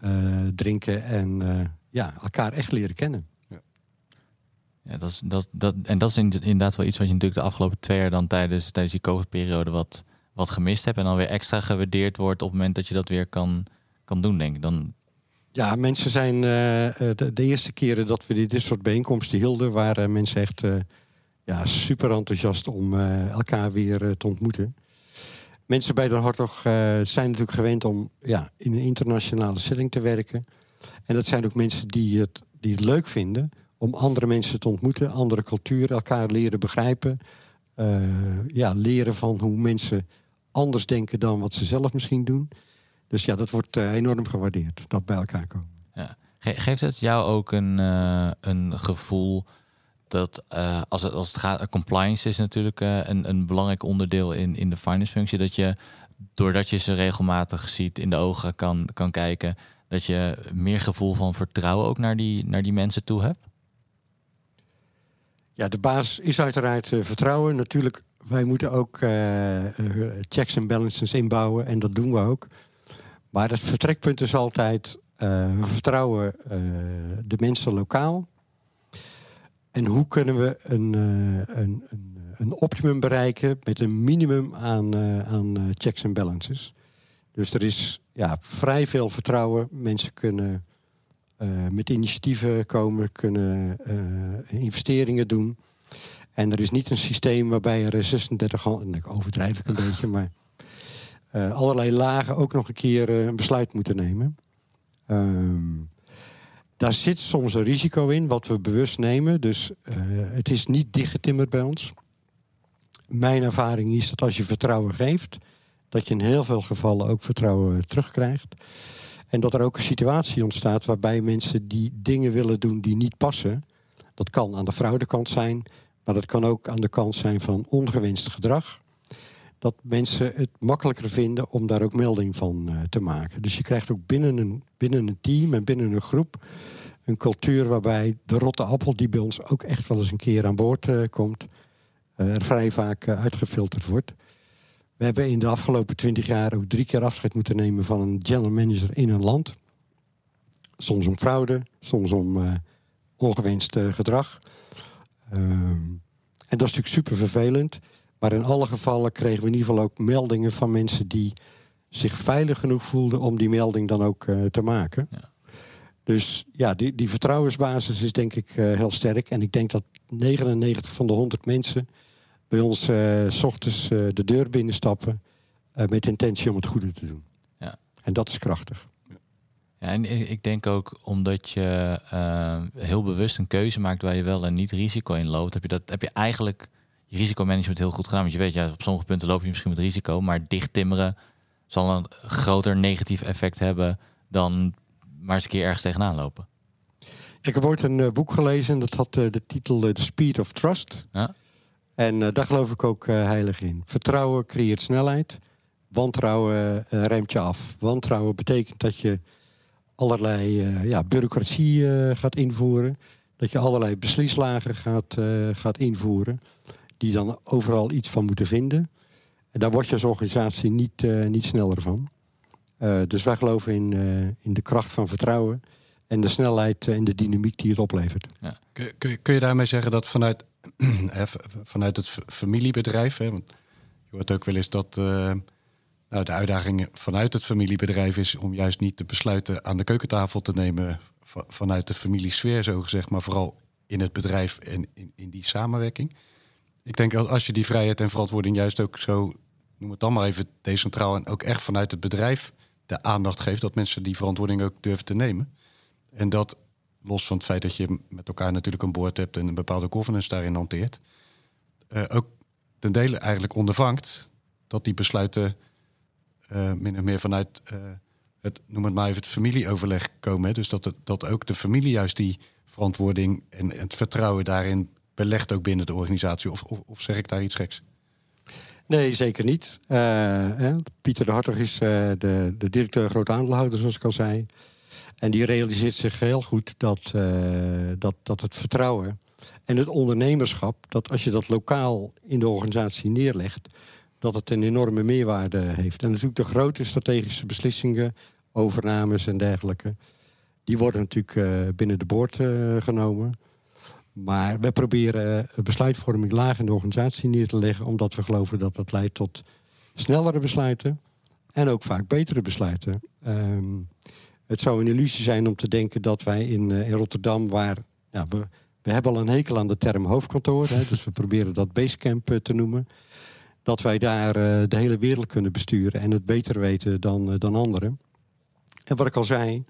eh, drinken en... eh, ja, elkaar echt leren kennen. Ja, dat is, dat, dat, en dat is in- inderdaad wel iets wat je natuurlijk de afgelopen twee jaar dan tijdens, tijdens die COVID-periode wat, wat gemist hebt. En dan weer extra gewaardeerd wordt op het moment dat je dat weer kan, kan doen, denk ik. Dan, Ja, mensen zijn eh, eh, de, eerste keren dat we dit, soort bijeenkomsten hielden, waren mensen echt eh, ja, super enthousiast om elkaar weer te ontmoeten. Mensen bij de Hartog zijn natuurlijk gewend om ja, in een internationale setting te werken. En dat zijn ook mensen die het, die het leuk vinden om andere mensen te ontmoeten, andere culturen, elkaar leren begrijpen. Ja, leren van hoe mensen anders denken dan wat ze zelf misschien doen. Dus ja, dat wordt eh, enorm gewaardeerd, dat bij elkaar komen. ja. Ge- geeft het jou ook een, eh, een gevoel dat eh, als, het, als het gaat, compliance is natuurlijk een, een belangrijk onderdeel in, in de finance functie. Dat je, doordat je ze regelmatig ziet, in de ogen kan, kan kijken, dat je meer gevoel van vertrouwen ook naar die, naar die mensen toe hebt? Ja, de basis is uiteraard uh, vertrouwen. Natuurlijk, wij moeten ook checks en balances inbouwen en dat doen we ook. Maar het vertrekpunt is altijd, we vertrouwen de mensen lokaal. En hoe kunnen we een, uh, een, een, een, optimum bereiken met een minimum aan, aan checks en balances? Dus er is ja, vrij veel vertrouwen. Mensen kunnen met initiatieven komen, kunnen investeringen doen. En er is niet een systeem waarbij er 36, ik overdrijf ik een beetje, maar allerlei lagen ook nog een keer een besluit moeten nemen. Um, daar zit soms een risico in, wat we bewust nemen. Dus uh, het is niet dichtgetimmerd bij ons. Mijn ervaring is dat als je vertrouwen geeft, dat je in heel veel gevallen ook vertrouwen terugkrijgt. En dat er ook een situatie ontstaat waarbij mensen die dingen willen doen die niet passen. Dat kan aan de fraudekant zijn, maar dat kan ook aan de kant zijn van ongewenst gedrag. Dat mensen het makkelijker vinden om daar ook melding van uh, te maken. Dus je krijgt ook binnen een, binnen een team en binnen een groep een cultuur waarbij de rotte appel, die bij ons ook echt wel eens een keer aan boord uh, komt, uh, er vrij vaak uitgefilterd wordt. We hebben in de afgelopen twintig jaar ook drie keer afscheid moeten nemen van een general manager in een land. Soms om fraude, soms om ongewenst gedrag. Um, en dat is natuurlijk super vervelend. Maar in alle gevallen kregen we in ieder geval ook meldingen van mensen die zich veilig genoeg voelden om die melding dan ook uh, te maken. Ja. Dus ja, die, die vertrouwensbasis is denk ik uh, heel sterk. En ik denk dat 99 van de 100 mensen bij ons uh, s ochtends de deur binnenstappen met intentie om het goede te doen. Ja. En dat is krachtig. Ja, en ik denk ook omdat je heel bewust een keuze maakt waar je wel en niet risico in loopt, heb je dat heb je eigenlijk je risicomanagement heel goed gedaan. Want je weet, ja, op sommige punten loop je misschien met risico, maar dicht timmeren zal een groter negatief effect hebben dan maar eens een keer ergens tegenaan lopen. Ik heb ooit een uh, boek gelezen dat had uh, de titel uh, The Speed of Trust. Ja. En daar geloof ik ook heilig in. Vertrouwen creëert snelheid. Wantrouwen remt je af. Wantrouwen betekent dat je allerlei ja, bureaucratie gaat invoeren. Dat je allerlei beslislagen gaat, gaat invoeren die dan overal iets van moeten vinden. En daar word je als organisatie niet, uh, niet sneller van. Uh, dus wij geloven in, uh, in de kracht van vertrouwen en de snelheid en de dynamiek die het oplevert. Ja. Kun, kun, je, kun je daarmee zeggen dat vanuit, vanuit het familiebedrijf, hè, want je hoort ook wel eens dat nou, de uitdaging vanuit het familiebedrijf is om juist niet de besluiten aan de keukentafel te nemen vanuit de familiesfeer, zo gezegd, maar vooral in het bedrijf en in, in die samenwerking. Ik denk dat als je die vrijheid en verantwoording juist ook zo, noem het dan maar even decentraal en ook echt vanuit het bedrijf de aandacht geeft, dat mensen die verantwoording ook durven te nemen. En dat los van het feit dat je met elkaar natuurlijk een boord hebt en een bepaalde governance daarin hanteert, uh, ook ten dele eigenlijk ondervangt dat die besluiten uh, min of meer vanuit uh, het, noem het maar even, het familieoverleg komen. Dus dat, dat ook de familie juist die verantwoording en het vertrouwen daarin belegt ook binnen de organisatie? Of, of, zeg ik daar iets geks? Nee, zeker niet. Uh, Pieter de Hartog is uh, de, de directeur groot aandeelhouder, zoals ik al zei. En die realiseert zich heel goed dat, uh, dat, dat het vertrouwen en het ondernemerschap, dat als je dat lokaal in de organisatie neerlegt, dat het een enorme meerwaarde heeft. En natuurlijk de grote strategische beslissingen, overnames en dergelijke, die worden natuurlijk binnen de boord genomen. Maar we proberen eh, besluitvorming laag in de organisatie neer te leggen, omdat we geloven dat dat leidt tot snellere besluiten en ook vaak betere besluiten. Um, het zou een illusie zijn om te denken dat wij in, uh, in Rotterdam, waar ja, we, we hebben al een hekel aan de term hoofdkantoor, hè, dus we proberen dat basecamp uh, te noemen, dat wij daar uh, de hele wereld kunnen besturen en het beter weten dan, dan anderen. En wat ik al zei,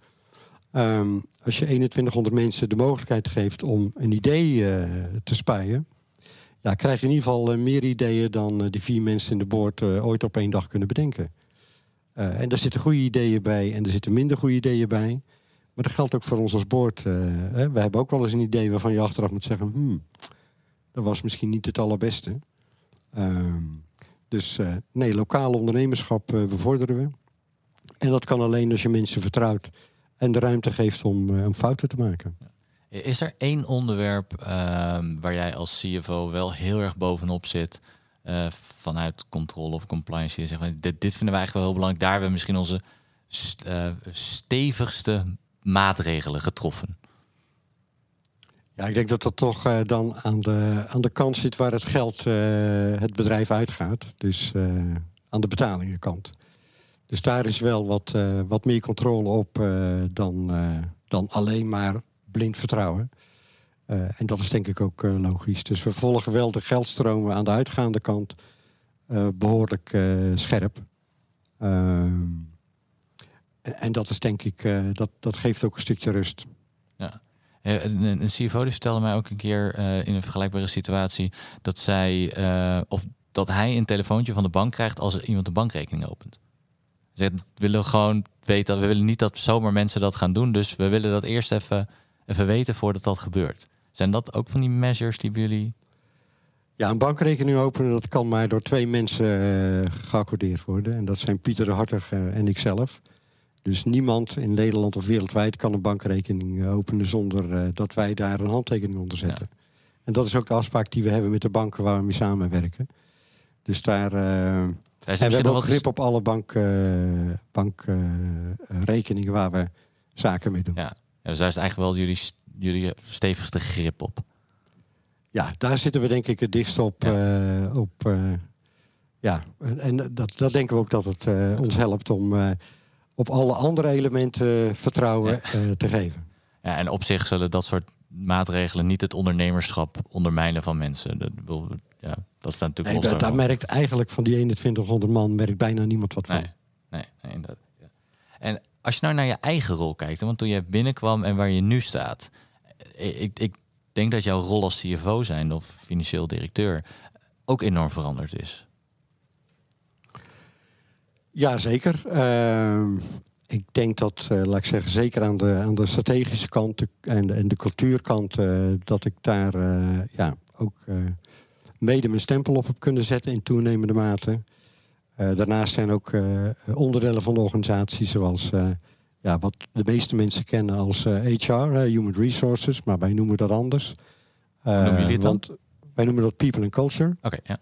Um, als je 2100 mensen de mogelijkheid geeft om een idee uh, te spuien, ja, krijg je in ieder geval uh, meer ideeën dan uh, die vier mensen in de boord ooit op één dag kunnen bedenken. en daar zitten goede ideeën bij en er zitten minder goede ideeën bij. Maar dat geldt ook voor ons als boord. Hè. We hebben ook wel eens een idee waarvan je achteraf moet zeggen... Hmm, dat was misschien niet het allerbeste. Ehm, dus nee, lokaal ondernemerschap bevorderen we. En dat kan alleen als je mensen vertrouwt en de ruimte geeft om, om fouten te maken. Is er één onderwerp ehm, waar jij als CFO wel heel erg bovenop zit... vanuit controle of compliance? Zeg maar, dit, dit vinden wij eigenlijk wel heel belangrijk. Daar hebben we misschien onze stevigste maatregelen getroffen? Ja, ik denk dat dat toch uh, dan aan de, aan de kant zit waar het geld het bedrijf uitgaat. Dus aan de betalingenkant. Dus daar is wel wat, wat meer controle op dan, dan alleen maar blind vertrouwen. en dat is denk ik ook logisch. Dus we volgen wel de geldstromen aan de uitgaande kant behoorlijk scherp. Ehm, en dat is denk ik, dat, dat geeft ook een stukje rust. Ja. Een, CFO die vertelde mij ook een keer in een vergelijkbare situatie dat zij of dat hij een telefoontje van de bank krijgt als iemand een bankrekening opent. Ze willen gewoon weten dat we willen niet dat zomaar mensen dat gaan doen, dus we willen dat eerst even, even weten voordat dat gebeurt. Zijn dat ook van die measures die bij jullie ja, een bankrekening openen, dat kan maar door twee mensen uh, geaccordeerd worden. En dat zijn Pieter de Hartig uh, en ikzelf. Dus niemand in Nederland of wereldwijd kan een bankrekening eh, openen zonder uh, dat wij daar een handtekening onder zetten. En dat is ook de afspraak die we hebben met de banken waar we mee samenwerken. Dus daar. Uh, en we hebben ook grip op alle bankrekeningen bank, waar we zaken mee doen. Ja, dus daar is eigenlijk wel jullie, jullie stevigste grip op. Ja, daar zitten we denk ik het dichtst op. Ja, op, ja. en dat, dat denken we ook dat het ons helpt om op alle andere elementen vertrouwen eh, te geven. Ja, en op zich zullen dat soort maatregelen niet het ondernemerschap ondermijnen van mensen. Dat, ja, dat staat natuurlijk nee, Daar merkt eigenlijk van die 2100 man merkt bijna niemand wat van. Nee, nee, nee dat, ja. En als je nou naar je eigen rol kijkt, want toen je binnenkwam en waar je nu staat, eh, ik, ik denk dat jouw rol als CFO zijn of financieel directeur ook enorm veranderd is. Ja, zeker. Uh, ik denk dat, uh, laat ik zeggen, zeker aan de, aan de strategische kant en, de, en de cultuurkant, uh, dat ik daar uh, ja, ook mede mijn stempel op heb kunnen zetten in toenemende mate. daarnaast zijn ook onderdelen van de organisatie, zoals ja, wat de meeste mensen kennen als HR, Human Resources, maar wij noemen dat anders. Dan? Want wij noemen dat People and Culture. Oké, ja.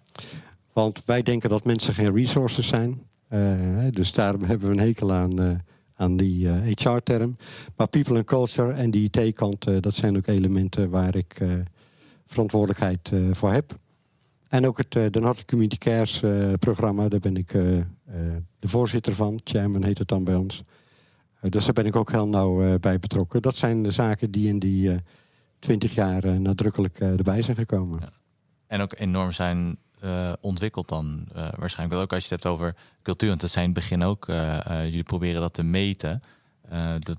Want wij denken dat mensen geen resources zijn. Dus daarom hebben we een hekel aan, aan die HR-term. Eh, maar people and culture en die IT-kant, dat zijn ook elementen waar ik verantwoordelijkheid voor heb. En ook het Den Hartelijk Community Cares programma, daar ben ik de voorzitter van. Chairman heet het dan bij ons. dus daar ben ik ook heel nauw bij betrokken. Dat zijn de zaken die in die twintig jaar nadrukkelijk erbij zijn gekomen. En ook enorm zijn uh, ontwikkeld dan uh, waarschijnlijk wel ook als je het hebt over cultuur. Want dat zijn in het begin ook, uh, jullie proberen dat te meten. dat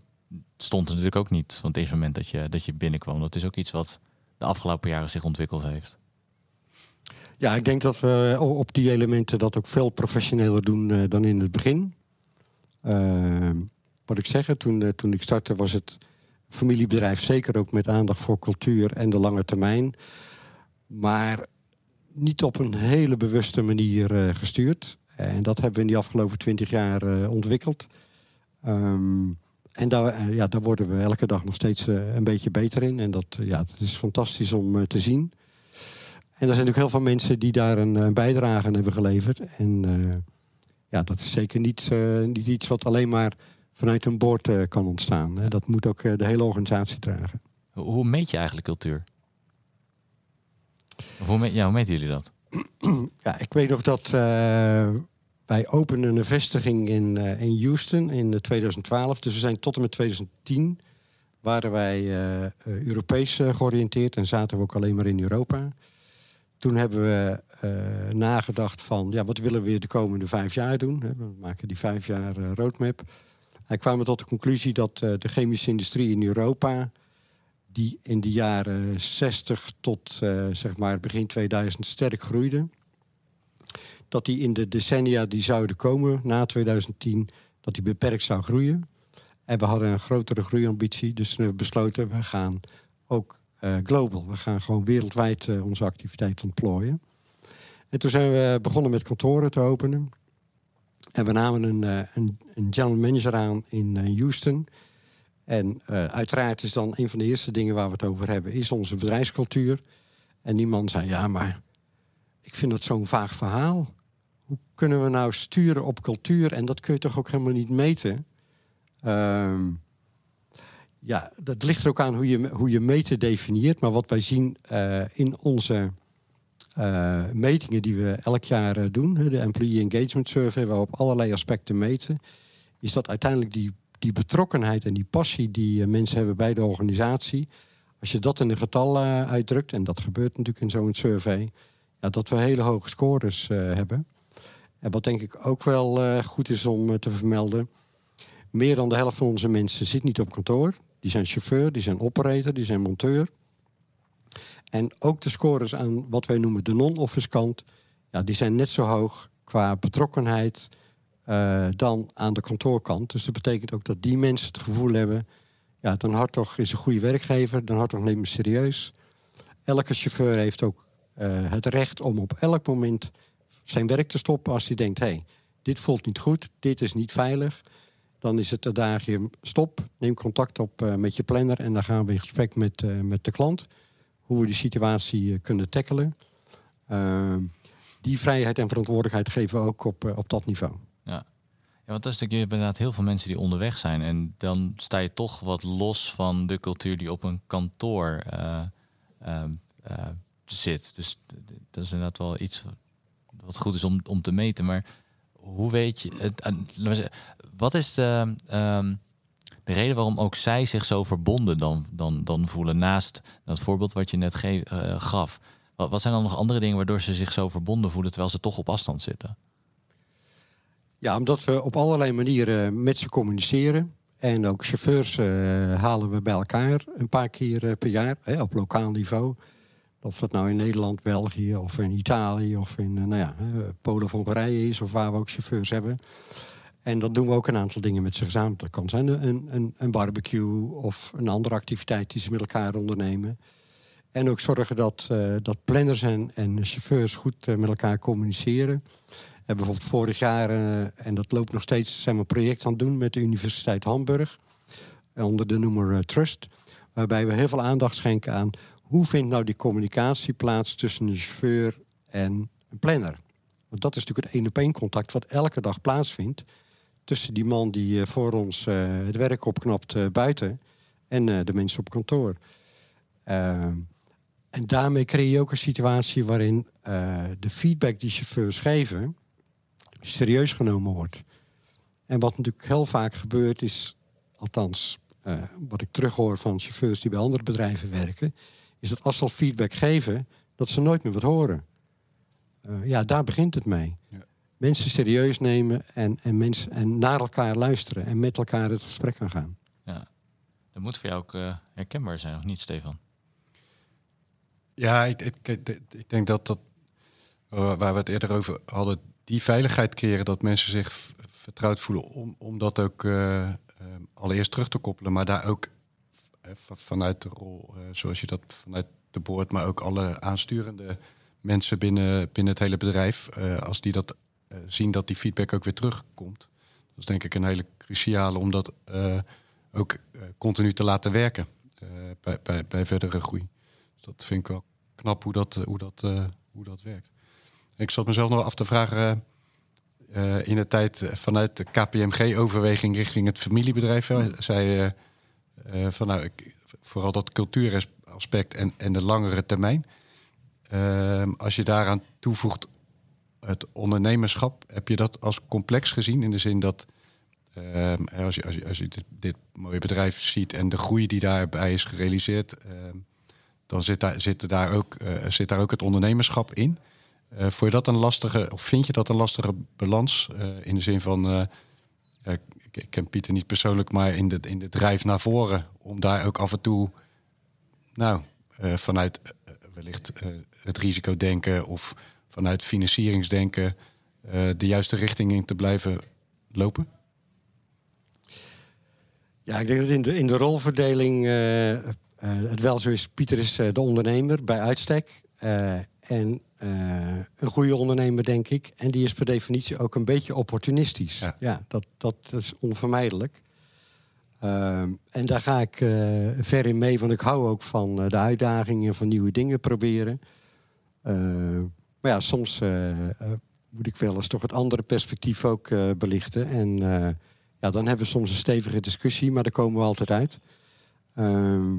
stond er natuurlijk ook niet van het moment dat je, dat je binnenkwam. Dat is ook iets wat de afgelopen jaren zich ontwikkeld heeft. Ja, ik denk dat we op die elementen dat ook veel professioneler doen dan in het begin. wat ik zeg, toen, toen ik startte was het familiebedrijf zeker ook met aandacht voor cultuur en de lange termijn. Maar niet op een hele bewuste manier uh, gestuurd. En dat hebben we in die afgelopen twintig jaar uh, ontwikkeld. Um, en daar, uh, ja, daar worden we elke dag nog steeds een beetje beter in. En dat, ja, dat is fantastisch om te zien. En er zijn ook heel veel mensen die daar een, een bijdrage aan hebben geleverd. En ja, dat is zeker niet, niet iets wat alleen maar vanuit een boord kan ontstaan. Hè. Dat moet ook de hele organisatie dragen. Hoe meet je eigenlijk cultuur? Hoe, ja, meten jullie dat? Ja, ik weet nog dat uh, wij openden een vestiging in, uh, in Houston in 2012. Dus we zijn tot en met 2010 waren wij Europees georiënteerd en zaten we ook alleen maar in Europa. Toen hebben we nagedacht van, ja, wat willen we de komende vijf jaar doen? We maken die vijf jaar roadmap. En kwamen tot de conclusie dat de chemische industrie in Europa die in de jaren 60 tot uh, zeg maar begin 2000 sterk groeide. Dat die in de decennia die zouden komen na 2010, dat die beperkt zou groeien. En we hadden een grotere groeiambitie. Dus we besloten, we gaan ook uh, global. We gaan gewoon wereldwijd uh, onze activiteit ontplooien. En toen zijn we begonnen met kantoren te openen. En we namen een, een, een general manager aan in Houston. En uiteraard is dan een van de eerste dingen waar we het over hebben... is onze bedrijfscultuur. En die man zei, ja, maar ik vind dat zo'n vaag verhaal. Hoe kunnen we nou sturen op cultuur? En dat kun je toch ook helemaal niet meten? Ehm, ja, dat ligt er ook aan hoe je, hoe je meten definieert. Maar wat wij zien uh, in onze uh, metingen die we elk jaar doen, de Employee Engagement Survey, waar we op allerlei aspecten meten, is dat uiteindelijk die, die betrokkenheid en die passie die mensen hebben bij de organisatie, als je dat in een getal uitdrukt, en dat gebeurt natuurlijk in zo'n survey, ja, dat we hele hoge scores hebben. En wat denk ik ook wel goed is om te vermelden, meer dan de helft van onze mensen zit niet op kantoor. Die zijn chauffeur, die zijn operator, die zijn monteur. En ook de scores aan wat wij noemen de non-office kant, ja, die zijn net zo hoog qua betrokkenheid uh, dan aan de kantoorkant. Dus dat betekent ook dat die mensen het gevoel hebben, ja, Dan Hartog is een goede werkgever, Dan Hartog neemt me serieus. Elke chauffeur heeft ook uh, het recht om op elk moment zijn werk te stoppen als hij denkt, hé, hey, dit voelt niet goed, dit is niet veilig. Dan is het dagje stop, neem contact op uh, met je planner en dan gaan we in gesprek met, met de klant. Hoe we die situatie kunnen tackelen. Ehm, die vrijheid en verantwoordelijkheid geven we ook op, op dat niveau. Ja. want dat is natuurlijk, je hebt inderdaad heel veel mensen die onderweg zijn. En dan sta je toch wat los van de cultuur die op een kantoor ehm, zit. Dus dat is inderdaad wel iets wat goed is om, om te meten. Maar hoe weet je het? Wat is de, ehm, de reden waarom ook zij zich zo verbonden dan, dan, dan voelen naast dat voorbeeld wat je net gaf? Wat zijn dan nog andere dingen waardoor ze zich zo verbonden voelen terwijl ze toch op afstand zitten? Ja, omdat we op allerlei manieren met ze communiceren. En ook chauffeurs uh, halen we bij elkaar een paar keer uh, per jaar hè, op lokaal niveau. Of dat nou in Nederland, België of in Italië of in nou ja, Polen of Hongarije is, of waar we ook chauffeurs hebben. En dat doen we ook een aantal dingen met ze gezamenlijk. Dat kan zijn een, een, een barbecue of een andere activiteit die ze met elkaar ondernemen. En ook zorgen dat, dat planners en, en chauffeurs goed met elkaar communiceren. En bijvoorbeeld vorig jaar, uh, en dat loopt nog steeds, zijn we een project aan het doen met de Universiteit Hamburg. onder de noemer Trust. Waarbij we heel veel aandacht schenken aan hoe vindt nou die communicatie plaats tussen een chauffeur en een planner. Want dat is natuurlijk het één op één contact wat elke dag plaatsvindt tussen die man die eh, voor ons eh, het werk opknapt eh, buiten en de mensen op kantoor. Ehm, en daarmee creëer je ook een situatie waarin de feedback die chauffeurs geven serieus genomen wordt. En wat natuurlijk heel vaak gebeurt is, althans wat ik terughoor van chauffeurs die bij andere bedrijven werken, is dat als ze al feedback geven, dat ze nooit meer wat horen. ja, daar begint het mee. Ja mensen serieus nemen en, en, mensen, en naar elkaar luisteren en met elkaar het gesprek gaan gaan. Ja, dat moet voor jou ook uh, herkenbaar zijn, of niet, Stefan? Ja, ik, ik, ik denk dat dat, uh, waar we het eerder over hadden, die veiligheid keren, dat mensen zich vertrouwd voelen om, om dat ook uh, allereerst terug te koppelen, maar daar ook vanuit de rol, zoals je dat vanuit de boord, maar ook alle aansturende mensen binnen, binnen het hele bedrijf, als die dat eh, zien dat die feedback ook weer terugkomt. Dat is denk ik een hele cruciale om dat eh, ook eh, continu te laten werken bij, bij, bij verdere groei. Dus dat vind ik wel knap hoe dat, hoe dat, hoe dat werkt. Ik zat mezelf nog af te vragen. in de tijd vanuit de KPMG-overweging richting het familiebedrijf. zei van nou, ik, vooral dat cultuuraspect en, en de langere termijn. als je daaraan toevoegt het ondernemerschap, heb je dat als complex gezien? In de zin dat ehm, als, je, als, je, als je dit, mooie bedrijf ziet en de groei die daarbij is gerealiseerd, ehm, dan zit daar, zit, daar ook, uh, zit daar ook het ondernemerschap in. Uh, vond je dat een lastige, of vind je dat een lastige balans? Uh, in de zin van, ik, ik, ken Pieter niet persoonlijk, maar in de, in de drijf naar voren, om daar ook af en toe, nou, vanuit wellicht het risico denken of vanuit financieringsdenken de juiste richting in te blijven lopen? Ja, ik denk dat in de, in de rolverdeling eh, eh, het wel zo is. Pieter is eh, de ondernemer bij uitstek. Eh, en eh, een goede ondernemer, denk ik. En die is per definitie ook een beetje opportunistisch. Ja. Ja, dat, dat is onvermijdelijk. Ehm, en daar ga ik eh, ver in mee, want ik hou ook van eh, de uitdagingen, van nieuwe dingen proberen. Eh, maar ja, soms moet ik wel eens toch het andere perspectief ook belichten. En ja, dan hebben we soms een stevige discussie, maar daar komen we altijd uit. Ehm,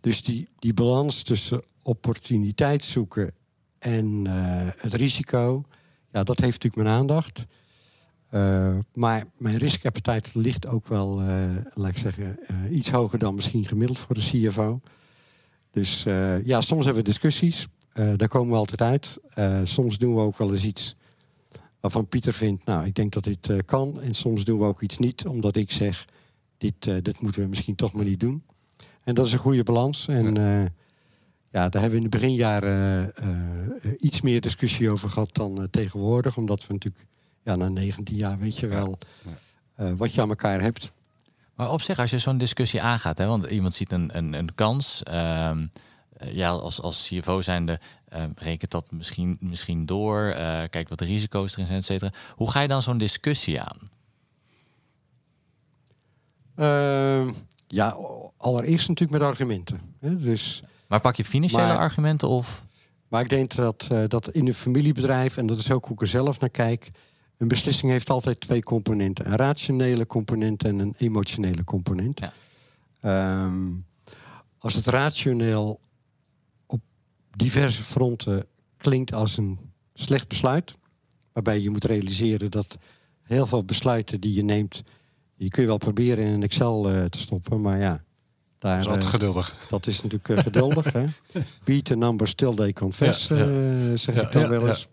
dus die, die balans tussen opportuniteit zoeken en eh, het risico, ja, dat heeft natuurlijk mijn aandacht. Eh, maar mijn riskappetijt ligt ook wel, eh, laat ik zeggen, iets hoger dan misschien gemiddeld voor de CFO. Dus ja, soms hebben we discussies. Daar komen we altijd uit. Soms doen we ook wel eens iets waarvan Pieter vindt, nou, ik denk dat dit kan. En soms doen we ook iets niet, omdat ik zeg, dit, dit moeten we misschien toch maar niet doen. En dat is een goede balans. En ja, daar hebben we in de beginjaren eh, eh, iets meer discussie over gehad dan eh, tegenwoordig. Omdat we natuurlijk, ja, na 19 jaar weet je wel eh, wat je aan elkaar hebt. Maar op zich, als je zo'n discussie aangaat, hè, want iemand ziet een, een, een kans. ehm, eh, ja, als, als CFO zijnde uh, rekent dat misschien, misschien door. eh kijkt wat de risico's erin zijn, et cetera. Hoe ga je dan zo'n discussie aan? Ehm, ja, allereerst natuurlijk met argumenten. Hè? Dus, Maar pak je financiële Maar- argumenten of... maar ik denk dat, eh, dat in een familiebedrijf, en dat is ook hoe ik er zelf naar kijk, een beslissing heeft altijd twee componenten. Een rationele component en een emotionele component. Ja. Ehm, als het rationeel op diverse fronten klinkt als een slecht besluit, waarbij je moet realiseren dat heel veel besluiten die je neemt, die kun je wel proberen in een Excel eh, te stoppen, maar ja, daar, Dat is altijd eh, geduldig. dat is natuurlijk eh, geduldig. hè? Beat the number still they confess, Ja, ja. eh, zeg ik dan wel eens.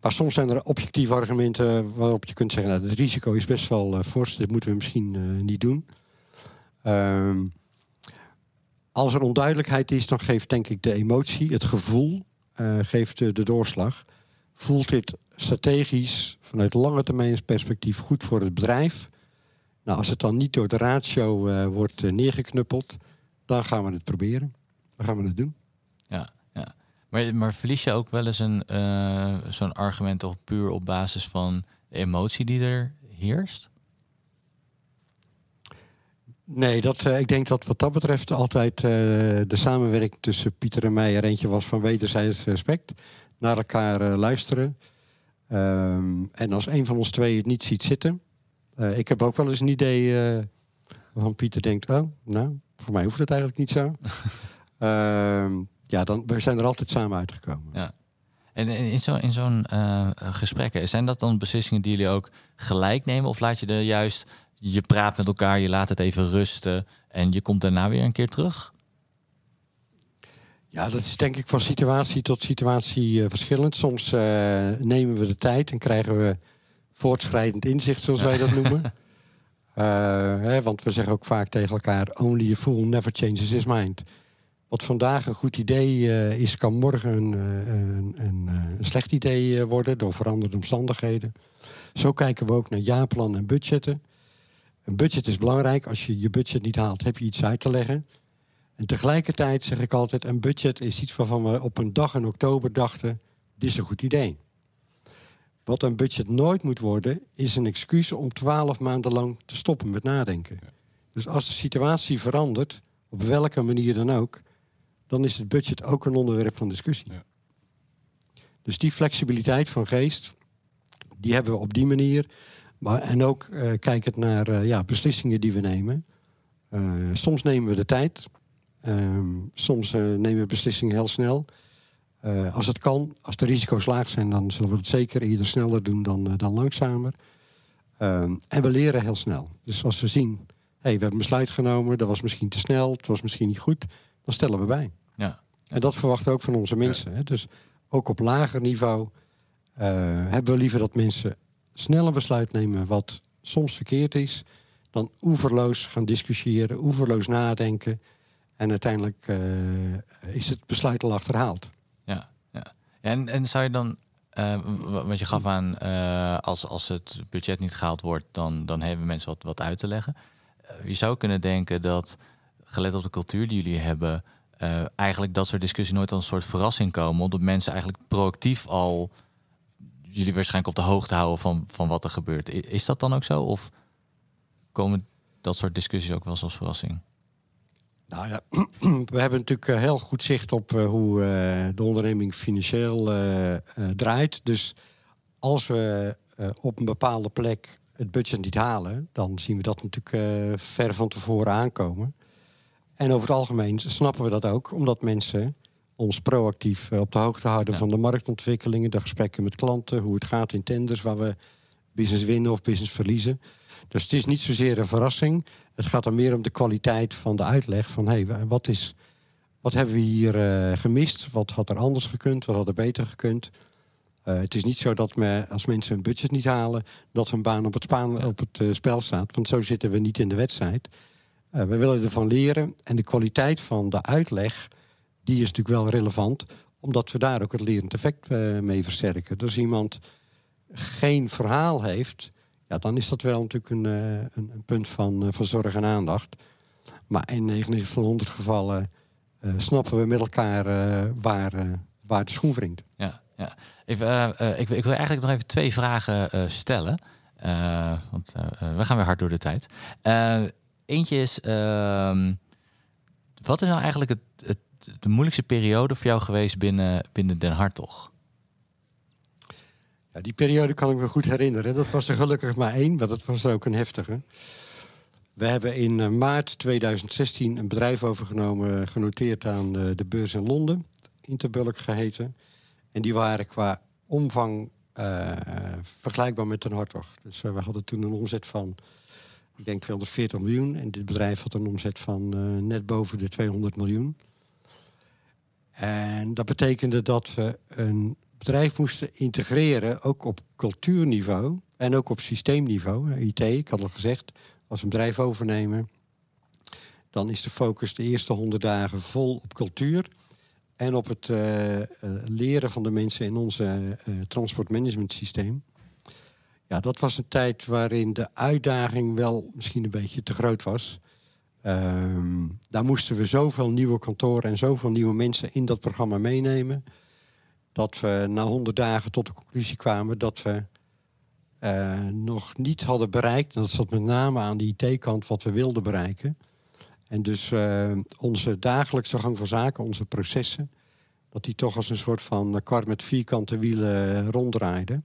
Maar soms zijn er objectieve argumenten waarop je kunt zeggen... Nou, het risico is best wel fors, dit moeten we misschien niet doen. Ehm, als er onduidelijkheid is, dan geeft denk ik de emotie, het gevoel, geeft eh, de doorslag. Voelt dit strategisch, vanuit lange termijn perspectief, goed voor het bedrijf? Nou, als het dan niet door de ratio eh, wordt eh, neergeknuppeld, dan gaan we het proberen. Dan gaan we het doen. Ja, ja. Maar, maar verlies je ook wel eens een, eh, zo'n argument toch puur op basis van de emotie die er heerst? Nee, dat, ik denk dat wat dat betreft altijd de samenwerking tussen Pieter en mij er eentje was van wederzijds respect. Naar elkaar luisteren. Ehm, en als een van ons twee het niet ziet zitten. Eh, ik heb ook wel eens een idee eh, waarvan Pieter denkt, oh, nou, voor mij hoeft het eigenlijk niet zo. Ehm, ja, dan, we zijn er altijd samen uitgekomen. Ja. En in zo'n in zo'n eh, gesprekken, zijn dat dan beslissingen die jullie ook gelijk nemen? Of laat je er juist, je praat met elkaar, je laat het even rusten en je komt daarna weer een keer terug? Ja, dat is denk ik van situatie tot situatie verschillend. Soms nemen we de tijd en krijgen we voortschrijdend inzicht, zoals wij dat noemen. Eh, hè, want we zeggen ook vaak tegen elkaar: only a fool never changes his mind. Wat vandaag een goed idee eh, is, kan morgen een, eh, een, een, een slecht idee worden door veranderde omstandigheden. Zo kijken we ook naar jaarplannen en budgetten. Een budget is belangrijk. Als je je budget niet haalt, heb je iets uit te leggen. En tegelijkertijd zeg ik altijd, een budget is iets waarvan we op een dag in oktober dachten, dit is een goed idee. Wat een budget nooit moet worden, is een excuus om twaalf maanden lang te stoppen met nadenken. Dus als de situatie verandert, op welke manier dan ook, dan is het budget ook een onderwerp van discussie. Ja. Dus die flexibiliteit van geest, die hebben we op die manier. Maar, en ook eh kijkend naar eh, ja, beslissingen die we nemen. Eh, soms nemen we de tijd. Ehm, soms nemen we beslissingen heel snel. Eh, als het kan, als de risico's laag zijn, dan zullen we het zeker eerder sneller doen dan, eh, dan langzamer. Ehm, en we leren heel snel. Dus als we zien, hey, we hebben een besluit genomen, dat was misschien te snel, het was misschien niet goed, dan stellen we bij. Ja. En dat verwachten we ook van onze mensen. Hè? Dus ook op lager niveau eh, hebben we liever dat mensen snel een besluit nemen wat soms verkeerd is, dan oeverloos gaan discussiëren, oeverloos nadenken. En uiteindelijk is het besluit al achterhaald. En, en zou je dan, eh, w- want je gaf aan, eh, als, als het budget niet gehaald wordt, dan, dan hebben mensen wat, wat uit te leggen. je zou kunnen denken dat, gelet op de cultuur die jullie hebben, uh, eigenlijk dat soort discussies nooit als een soort verrassing komen. Omdat mensen eigenlijk proactief al jullie waarschijnlijk op de hoogte houden van, van wat er gebeurt. Is dat dan ook zo? Of komen dat soort discussies ook wel eens als verrassing? Nou ja, we hebben natuurlijk eh, heel goed zicht op eh, hoe de onderneming financieel draait. Dus als we op een bepaalde plek het budget niet halen, dan zien we dat natuurlijk ver van tevoren aankomen. En over het algemeen snappen we dat ook, omdat mensen ons proactief eh, op de hoogte houden van de marktontwikkelingen, de gesprekken met klanten, hoe het gaat in tenders, waar we business winnen of business verliezen. Dus het is niet zozeer een verrassing. Het gaat dan meer om de kwaliteit van de uitleg van hey, wat, is, wat hebben we hier uh, gemist? Wat had er anders gekund? Wat had er beter gekund? Uh, het is niet zo dat me, als mensen een budget niet halen, dat hun baan op het, spaan, op het uh, spel staat. Want zo zitten we niet in de wedstrijd. We willen ervan leren en de kwaliteit van de uitleg, die is natuurlijk wel relevant, omdat we daar ook het lerend effect mee versterken. Dus iemand geen verhaal heeft, ja, dan is dat wel natuurlijk een, uh, een, een, punt van, van zorg en aandacht. Maar in 99 van 100 gevallen snappen we met elkaar waar, waar de schoen wringt. Ja, ja. Ik, ik, wil eigenlijk nog even twee vragen stellen. want we gaan weer hard door de tijd. Eentje is, uh, wat is nou eigenlijk het, het, de moeilijkste periode voor jou geweest binnen, binnen Den Hartog? Ja, die periode kan ik me goed herinneren. Dat was er gelukkig maar één, maar dat was er ook een heftige. We hebben in eh, maart 2016 een bedrijf overgenomen, genoteerd aan de beurs in Londen, Interbulk geheten. En die waren qua omvang vergelijkbaar met Den Hartog. Dus we hadden toen een omzet van ik denk 240 miljoen. En dit bedrijf had een omzet van net boven de 200 miljoen. En dat betekende dat we een bedrijf moesten integreren, ook op cultuurniveau en ook op systeemniveau. IT, ik had al gezegd, als een bedrijf overnemen, dan is de focus de eerste 100 dagen vol op cultuur en op het uh, uh, leren van de mensen in onze transportmanagement systeem. Ja, dat was een tijd waarin de uitdaging wel misschien een beetje te groot was. Um, daar moesten we zoveel nieuwe kantoren en zoveel nieuwe mensen in dat programma meenemen. Dat we na honderd dagen tot de conclusie kwamen dat we uh, nog niet hadden bereikt. En dat zat met name aan de IT-kant wat we wilden bereiken. En dus uh, onze dagelijkse gang van zaken, onze processen, dat die toch als een soort van kar met vierkante wielen ronddraaiden.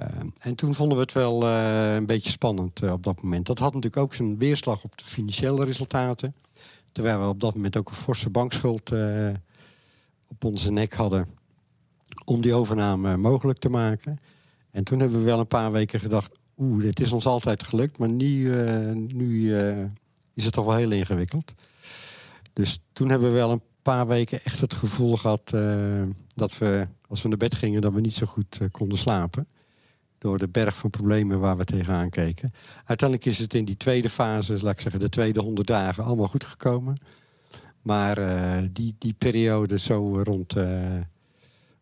Uh, en toen vonden we het wel een beetje spannend op dat moment. Dat had natuurlijk ook zijn weerslag op de financiële resultaten. Terwijl we op dat moment ook een forse bankschuld op onze nek hadden om die overname mogelijk te maken. En toen hebben we wel een paar weken gedacht, oeh, dit is ons altijd gelukt, maar nu, nu is het toch wel heel ingewikkeld. Dus toen hebben we wel een paar weken echt het gevoel gehad dat we, als we naar bed gingen, dat we niet zo goed konden slapen door de berg van problemen waar we tegenaan keken. Uiteindelijk is het in die tweede fase, laat ik zeggen, de tweede honderd dagen, allemaal goed gekomen. Maar uh, die, die periode zo rond uh,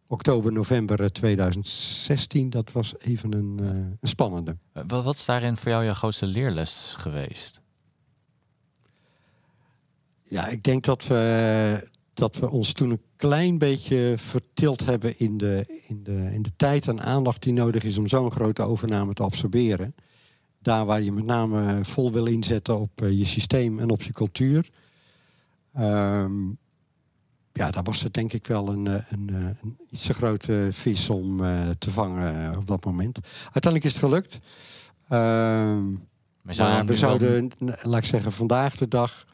oktober, november 2016, dat was even een, een spannende. Wat, is daarin voor jou je grootste leerles geweest? Ja, ik denk dat we dat we ons toen een klein beetje vertild hebben in de, in de, in de tijd en aandacht die nodig is om zo'n grote overname te absorberen. Daar waar je met name vol wil inzetten op je systeem en op je cultuur. Um, ja, daar was het denk ik wel een, een, een, een iets te grote vis om uh, te vangen op dat moment. Uiteindelijk is het gelukt. Um, maar we zouden, laat ik zeggen, vandaag de dag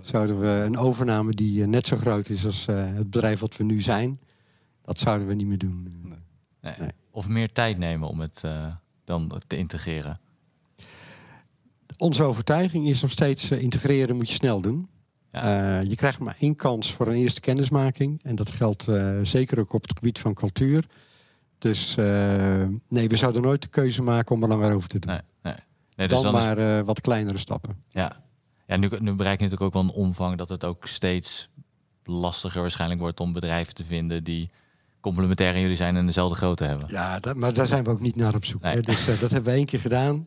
zouden we een overname die eh, net zo groot is als uh, het bedrijf wat we nu zijn, dat zouden we niet meer doen. Nee. Nee. Of meer tijd nemen om het uh, dan te integreren. Onze overtuiging is nog steeds uh, integreren moet je snel doen. Ja. je krijgt maar één kans voor een eerste kennismaking. En dat geldt zeker ook op het gebied van cultuur. Dus nee, we zouden nooit de keuze maken om er langer over te doen. Nee, nee. nee dus dan, dan maar is... wat kleinere stappen. Ja, ja, nu, nu bereik je natuurlijk ook wel een omvang dat het ook steeds lastiger waarschijnlijk wordt om bedrijven te vinden die complementair aan jullie zijn en dezelfde grootte hebben. Ja, dat, maar daar zijn we ook niet naar op zoek. Nee. Dus uh, dat hebben we één keer gedaan.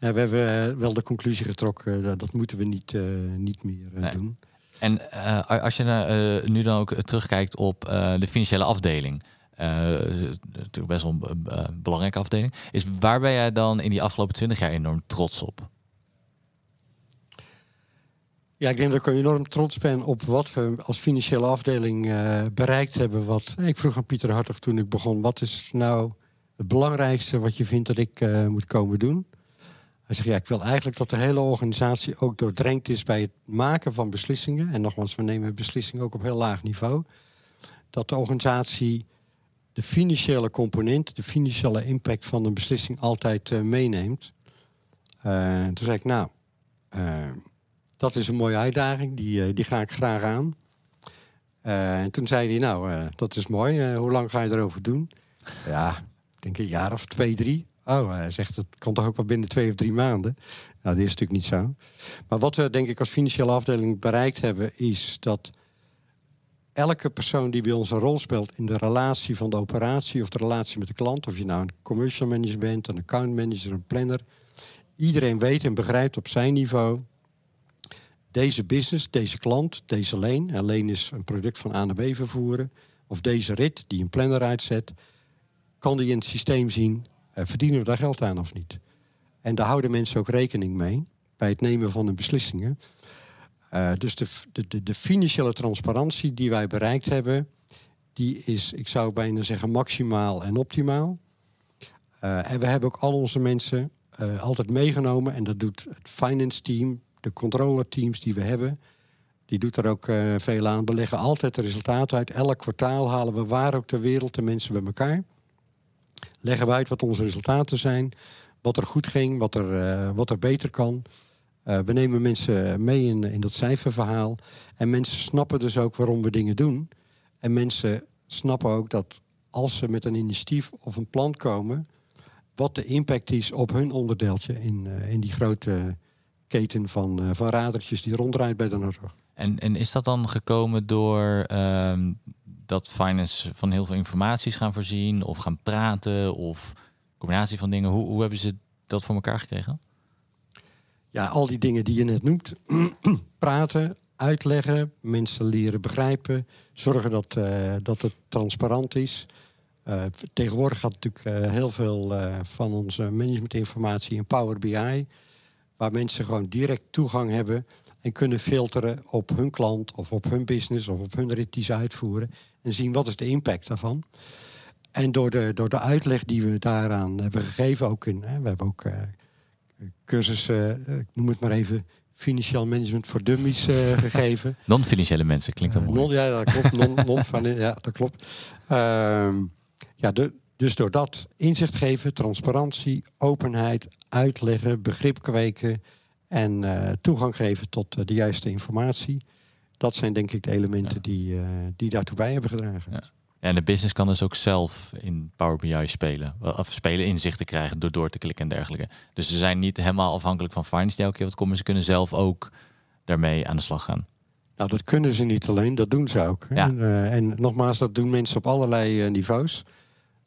Ja, we hebben wel de conclusie getrokken, dat, dat moeten we niet, niet meer doen. En als je nu dan ook terugkijkt op de financiële afdeling. natuurlijk best wel een belangrijke afdeling. Is waar ben jij dan in die afgelopen twintig jaar enorm trots op? Ja, ik denk dat ik enorm trots ben op wat we als financiële afdeling uh, bereikt hebben. Wat, ik vroeg aan Pieter Hartog toen ik begon, wat is nou het belangrijkste wat je vindt dat ik uh, moet komen doen? Hij zegt, ik wil eigenlijk dat de hele organisatie ook doordrenkt is bij het maken van beslissingen. En nogmaals, we nemen beslissingen ook op heel laag niveau. Dat de organisatie de financiële component, de financiële impact van een beslissing altijd uh, meeneemt. toen zei ik, nou, dat is een mooie uitdaging, die, eh, die ga ik graag aan. En toen zei hij, nou, dat is mooi. hoe lang ga je erover doen? Ja, ik denk een jaar of twee, drie. Oh, hij zegt, dat kan toch ook wel binnen twee of drie maanden. Nou, dat is natuurlijk niet zo. Maar wat we denk ik als financiële afdeling bereikt hebben... is dat elke persoon die bij ons een rol speelt... in de relatie van de operatie of de relatie met de klant... of je nou een commercial manager bent, een account manager, een planner... iedereen weet en begrijpt op zijn niveau deze business, deze klant, deze leen. Een leen is een product van A naar B vervoeren. Of deze rit die een planner uitzet. Kan die in het systeem zien, verdienen we daar geld aan of niet? En daar houden mensen ook rekening mee bij het nemen van hun beslissingen. Uh, dus de, de, de, financiële transparantie die wij bereikt hebben, die is, ik zou bijna zeggen, maximaal en optimaal. Uh, en we hebben ook al onze mensen altijd meegenomen. En dat doet het finance team, de controlerteams die we hebben, die doet er ook veel aan. We leggen altijd de resultaten uit. Elk kwartaal halen we waar ook ter wereld de mensen bij elkaar. Leggen we uit wat onze resultaten zijn, wat er goed ging, wat er, uh, wat er beter kan. Uh, we nemen mensen mee in, in dat cijferverhaal. En mensen snappen dus ook waarom we dingen doen. En mensen snappen ook dat als ze met een initiatief of een plan komen, wat de impact is op hun onderdeeltje in, in die grote keten van, van radertjes die ronddraait bij de Noordrug. En, en is dat dan gekomen door um, dat finance van heel veel informaties gaan voorzien of gaan praten of combinatie van dingen? Hoe, hoe hebben ze dat voor elkaar gekregen? Ja, al die dingen die je net noemt. praten, uitleggen, mensen leren begrijpen, zorgen dat, uh, dat het transparant is. Uh, tegenwoordig gaat natuurlijk uh, heel veel van onze managementinformatie in Power BI waar mensen gewoon direct toegang hebben en kunnen filteren op hun klant of op hun business of op hun rit die ze uitvoeren en zien wat is de impact daarvan. En door de, door de uitleg die we daaraan hebben gegeven, ook in, hè, we hebben ook uh, cursussen, uh, ik noem het maar even, financieel management voor dummies uh, gegeven. Non-financiële mensen, klinkt dat mooi. Non, ja, dat klopt. Non, non van, ja, dat klopt. Ehm, ja, de, dus door dat inzicht geven, transparantie, openheid, uitleggen, begrip kweken en uh, toegang geven tot uh, de juiste informatie. Dat zijn denk ik de elementen ja. die, uh, die daartoe bij hebben gedragen. Ja. En de business kan dus ook zelf in Power BI spelen. Of spelen inzichten krijgen door door te klikken en dergelijke. Dus ze zijn niet helemaal afhankelijk van finance die elke keer wat komen. Ze kunnen zelf ook daarmee aan de slag gaan. Nou, dat kunnen ze niet alleen, dat doen ze ook. Ja. En, en nogmaals, dat doen mensen op allerlei niveaus.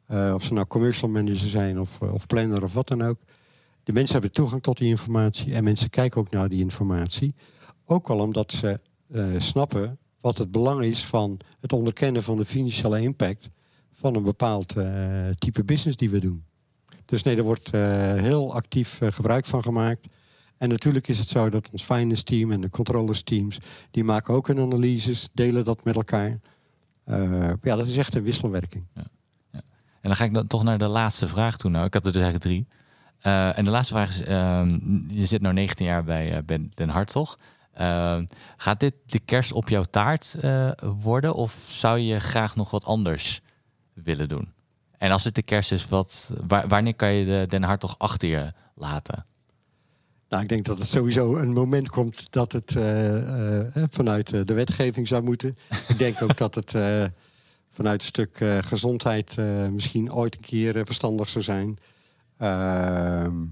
Uh, of ze nou commercial manager zijn of, of planner of wat dan ook. De mensen hebben toegang tot die informatie en mensen kijken ook naar die informatie. Ook al omdat ze uh, snappen wat het belang is van het onderkennen van de financiële impact van een bepaald uh, type business die we doen. Dus nee, er wordt heel actief gebruik van gemaakt. En natuurlijk is het zo dat ons finance team en de controllers teams, die maken ook hun analyses, delen dat met elkaar. ja, dat is echt een wisselwerking. Ja. En dan ga ik dan toch naar de laatste vraag toe. Nou, ik had er dus eigenlijk drie. Uh, en de laatste vraag is: uh, je zit nu 19 jaar bij uh, Ben Den Hartog. Ehm, gaat dit de kerst op jouw taart eh, worden? Of zou je graag nog wat anders willen doen? En als het de kerst is, wat, waar, wanneer kan je de Den Hartog achter je laten? Nou, ik denk dat het sowieso een moment komt dat het vanuit de wetgeving zou moeten. ik denk ook dat het vanuit een stuk gezondheid misschien ooit een keer verstandig zou zijn. Ehm,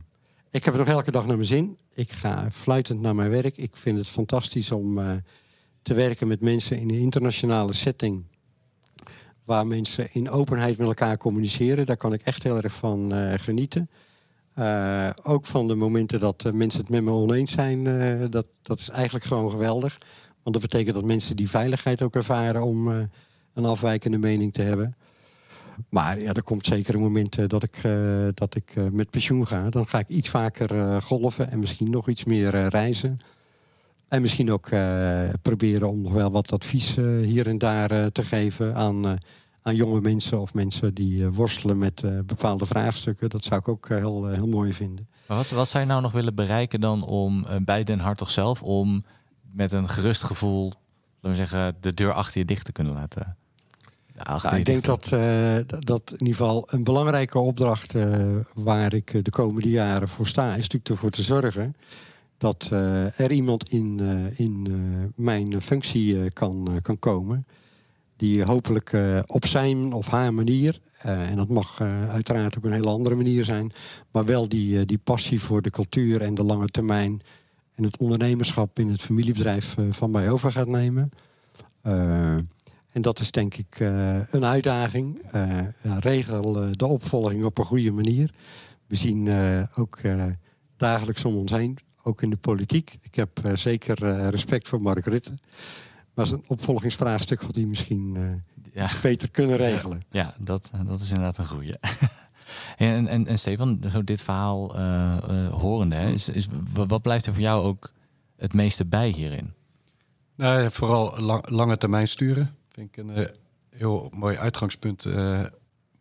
ik heb het nog elke dag naar mijn zin. Ik ga fluitend naar mijn werk. Ik vind het fantastisch om te werken met mensen in een internationale setting. Waar mensen in openheid met elkaar communiceren. Daar kan ik echt heel erg van genieten. Eh, ook van de momenten dat eh, mensen het met me oneens zijn, eh, dat, dat is eigenlijk gewoon geweldig. Want dat betekent dat mensen die veiligheid ook ervaren om eh, een afwijkende mening te hebben. Maar ja, er komt zeker een moment eh, dat ik, eh, dat ik eh, met pensioen ga. Dan ga ik iets vaker golven en misschien nog iets meer reizen. En misschien ook proberen om nog wel wat advies hier en daar te geven aan, aan jonge mensen of mensen die worstelen met bepaalde vraagstukken. Dat zou ik ook heel, heel mooi vinden. Wat, wat zou je nou nog willen bereiken dan om bij Den Hartog zelf om met een gerust gevoel, laten we zeggen, de deur achter je dicht te kunnen laten? Nou, ik denk dat, eh, dat- dat in ieder geval een belangrijke opdracht eh, waar ik eh, de komende jaren voor sta, is natuurlijk ervoor te zorgen dat er iemand in, in mijn functie kan, kan komen. Die hopelijk op zijn of haar manier, en dat mag uiteraard ook een hele andere manier zijn, maar wel die, die passie voor de cultuur en de lange termijn en het ondernemerschap in het familiebedrijf van mij over gaat nemen. En dat is denk ik eh, een uitdaging. Eh, ja, regel eh, de opvolging op een goede manier. We zien eh, ook eh, dagelijks om ons heen, ook in de politiek. Ik heb eh, zeker eh, respect voor Mark Rutte. Maar zijn opvolgingsvraagstuk had hij misschien eh, Ja. beter kunnen regelen. Ja, dat, dat is inderdaad een goeie. en, en, en Stefan, zo dit verhaal eh, eh, horende, hè, is, is, wa- wat blijft er voor jou ook het meeste bij hierin? Nou, vooral lang- lange termijn sturen. Vind ik een eh, heel mooi uitgangspunt. eh,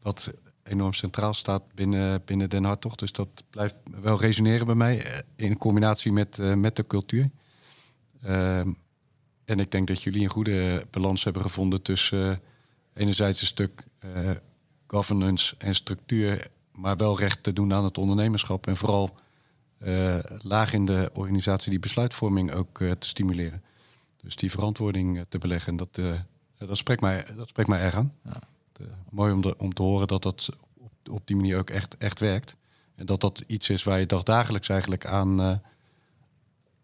wat enorm centraal staat binnen, binnen Den Hartog. Dus dat blijft wel resoneren bij mij. eh, in combinatie met, met de cultuur. Ehm, en ik denk dat jullie een goede balans hebben gevonden tussen enerzijds een stuk governance en structuur. Maar wel recht te doen aan het ondernemerschap. En vooral laag in de organisatie die besluitvorming ook te stimuleren. Dus die verantwoording te beleggen, dat, eh, dat, spreekt, mij, dat spreekt mij erg aan. Ja. Eh, mooi om, de, om te horen dat dat op, op die manier ook echt, echt werkt. En dat dat iets is waar je dagdagelijks eigenlijk aan, eh,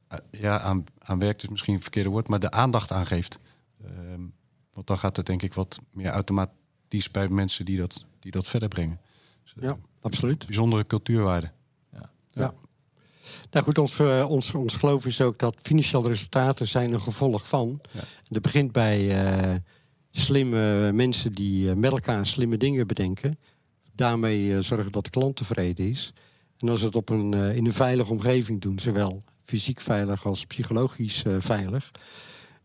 eh, ja, aan, aan werkt, is misschien een verkeerde woord, maar de aandacht aan geeft. Ehm, want dan gaat het denk ik wat meer automatisch bij mensen die dat, die dat verder brengen. Dus, Ja, absoluut. Bijzondere cultuurwaarde. Nou goed, ons, eh, ons, ons geloof is ook dat financiële resultaten zijn een gevolg van. Ja. Dat begint bij eh, slimme mensen die eh, met elkaar slimme dingen bedenken. Daarmee zorgen dat de klant tevreden is. En als ze het op een, in een veilige omgeving doen, zowel fysiek veilig als psychologisch veilig,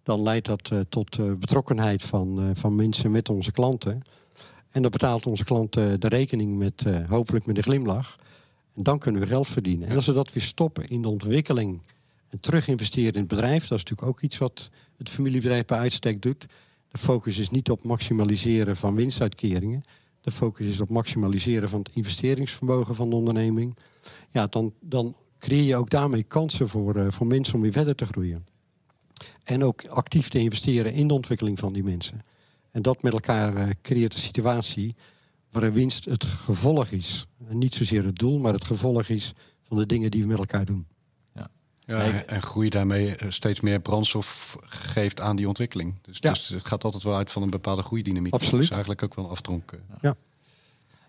dan leidt dat tot betrokkenheid van, van mensen met onze klanten. En dan betaalt onze klant de rekening met hopelijk met een glimlach. En dan kunnen we geld verdienen. En als we dat weer stoppen in de ontwikkeling en terug investeren in het bedrijf, dat is natuurlijk ook iets wat het familiebedrijf bij uitstek doet. De focus is niet op maximaliseren van winstuitkeringen. De focus is op maximaliseren van het investeringsvermogen van de onderneming. Ja, dan, dan creëer je ook daarmee kansen voor, eh, voor mensen om weer verder te groeien. En ook actief te investeren in de ontwikkeling van die mensen. En dat met elkaar eh, creëert een situatie waarin winst het gevolg is. En niet zozeer het doel, maar het gevolg is van de dingen die we met elkaar doen. Ja, Nee, en- groei daarmee eh, steeds meer brandstof geeft aan die ontwikkeling. Dus, Ja. dus het gaat altijd wel uit van een bepaalde groeidynamiek. Absoluut. Dat is eigenlijk ook wel een aftronk. eh.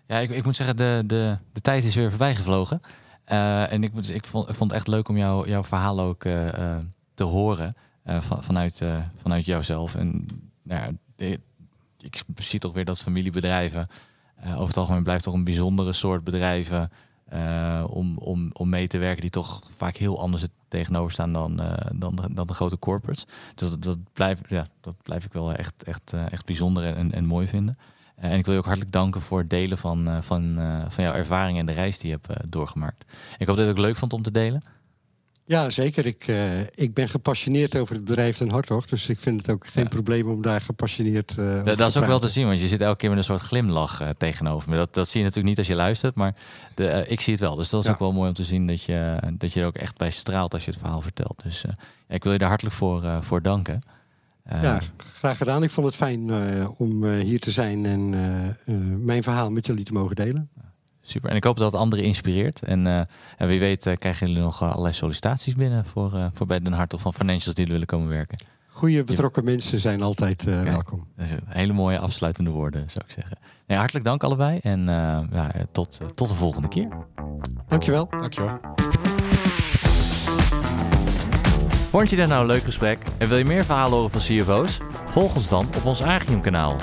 Ja, ik, ik moet zeggen, de, de, de tijd is weer voorbij gevlogen. Eh, en ik, moet, ik, vond, ik vond het echt leuk om jou, jouw verhaal ook eh, eh, te horen eh, van, vanuit, eh, vanuit jouzelf. En nou ja, ik zie toch weer dat familiebedrijven over het algemeen blijft toch een bijzondere soort bedrijven eh, om, om, om mee te werken die toch vaak heel anders tegenover staan dan, eh, dan, de, dan de grote corporates. Dus dat, dat, blijf, ja, dat blijf ik wel echt, echt, eh, echt bijzonder en, en mooi vinden. Eh, en ik wil je ook hartelijk danken voor het delen van, eh, van, eh, van jouw ervaring en de reis die je hebt eh, doorgemaakt. Ik hoop dat je het ook leuk vond om te delen. Ja, zeker. Ik, eh, ik ben gepassioneerd over het bedrijf ten Hartog. Dus ik vind het ook geen Ja. probleem om daar gepassioneerd uh, over Dat, dat is te ook wel te zien, want je zit elke keer met een soort glimlach eh, tegenover me. Dat, dat zie je natuurlijk niet als je luistert, maar de, ik zie het wel. Dus dat is Ja. ook wel mooi om te zien dat je, dat je er ook echt bij straalt als je het verhaal vertelt. Dus ik wil je daar hartelijk voor, voor danken. Ja, graag gedaan. Ik vond het fijn om hier te zijn en mijn verhaal met jullie te mogen delen. Super. En ik hoop dat het anderen inspireert. En, eh, en wie weet eh, krijgen jullie nog eh, allerlei sollicitaties binnen voor, eh, voor bij Den Hartog van financials die er willen komen werken. Goede betrokken mensen zijn altijd uh, welkom. hele mooie afsluitende woorden, zou ik zeggen. Nee, hartelijk dank allebei en uh, ja, tot, uh, tot de volgende keer. Dankjewel. Dankjewel. Vond je dit nou een leuk gesprek en wil je meer verhalen horen van CFO's? Volg ons dan op ons Agium kanaal.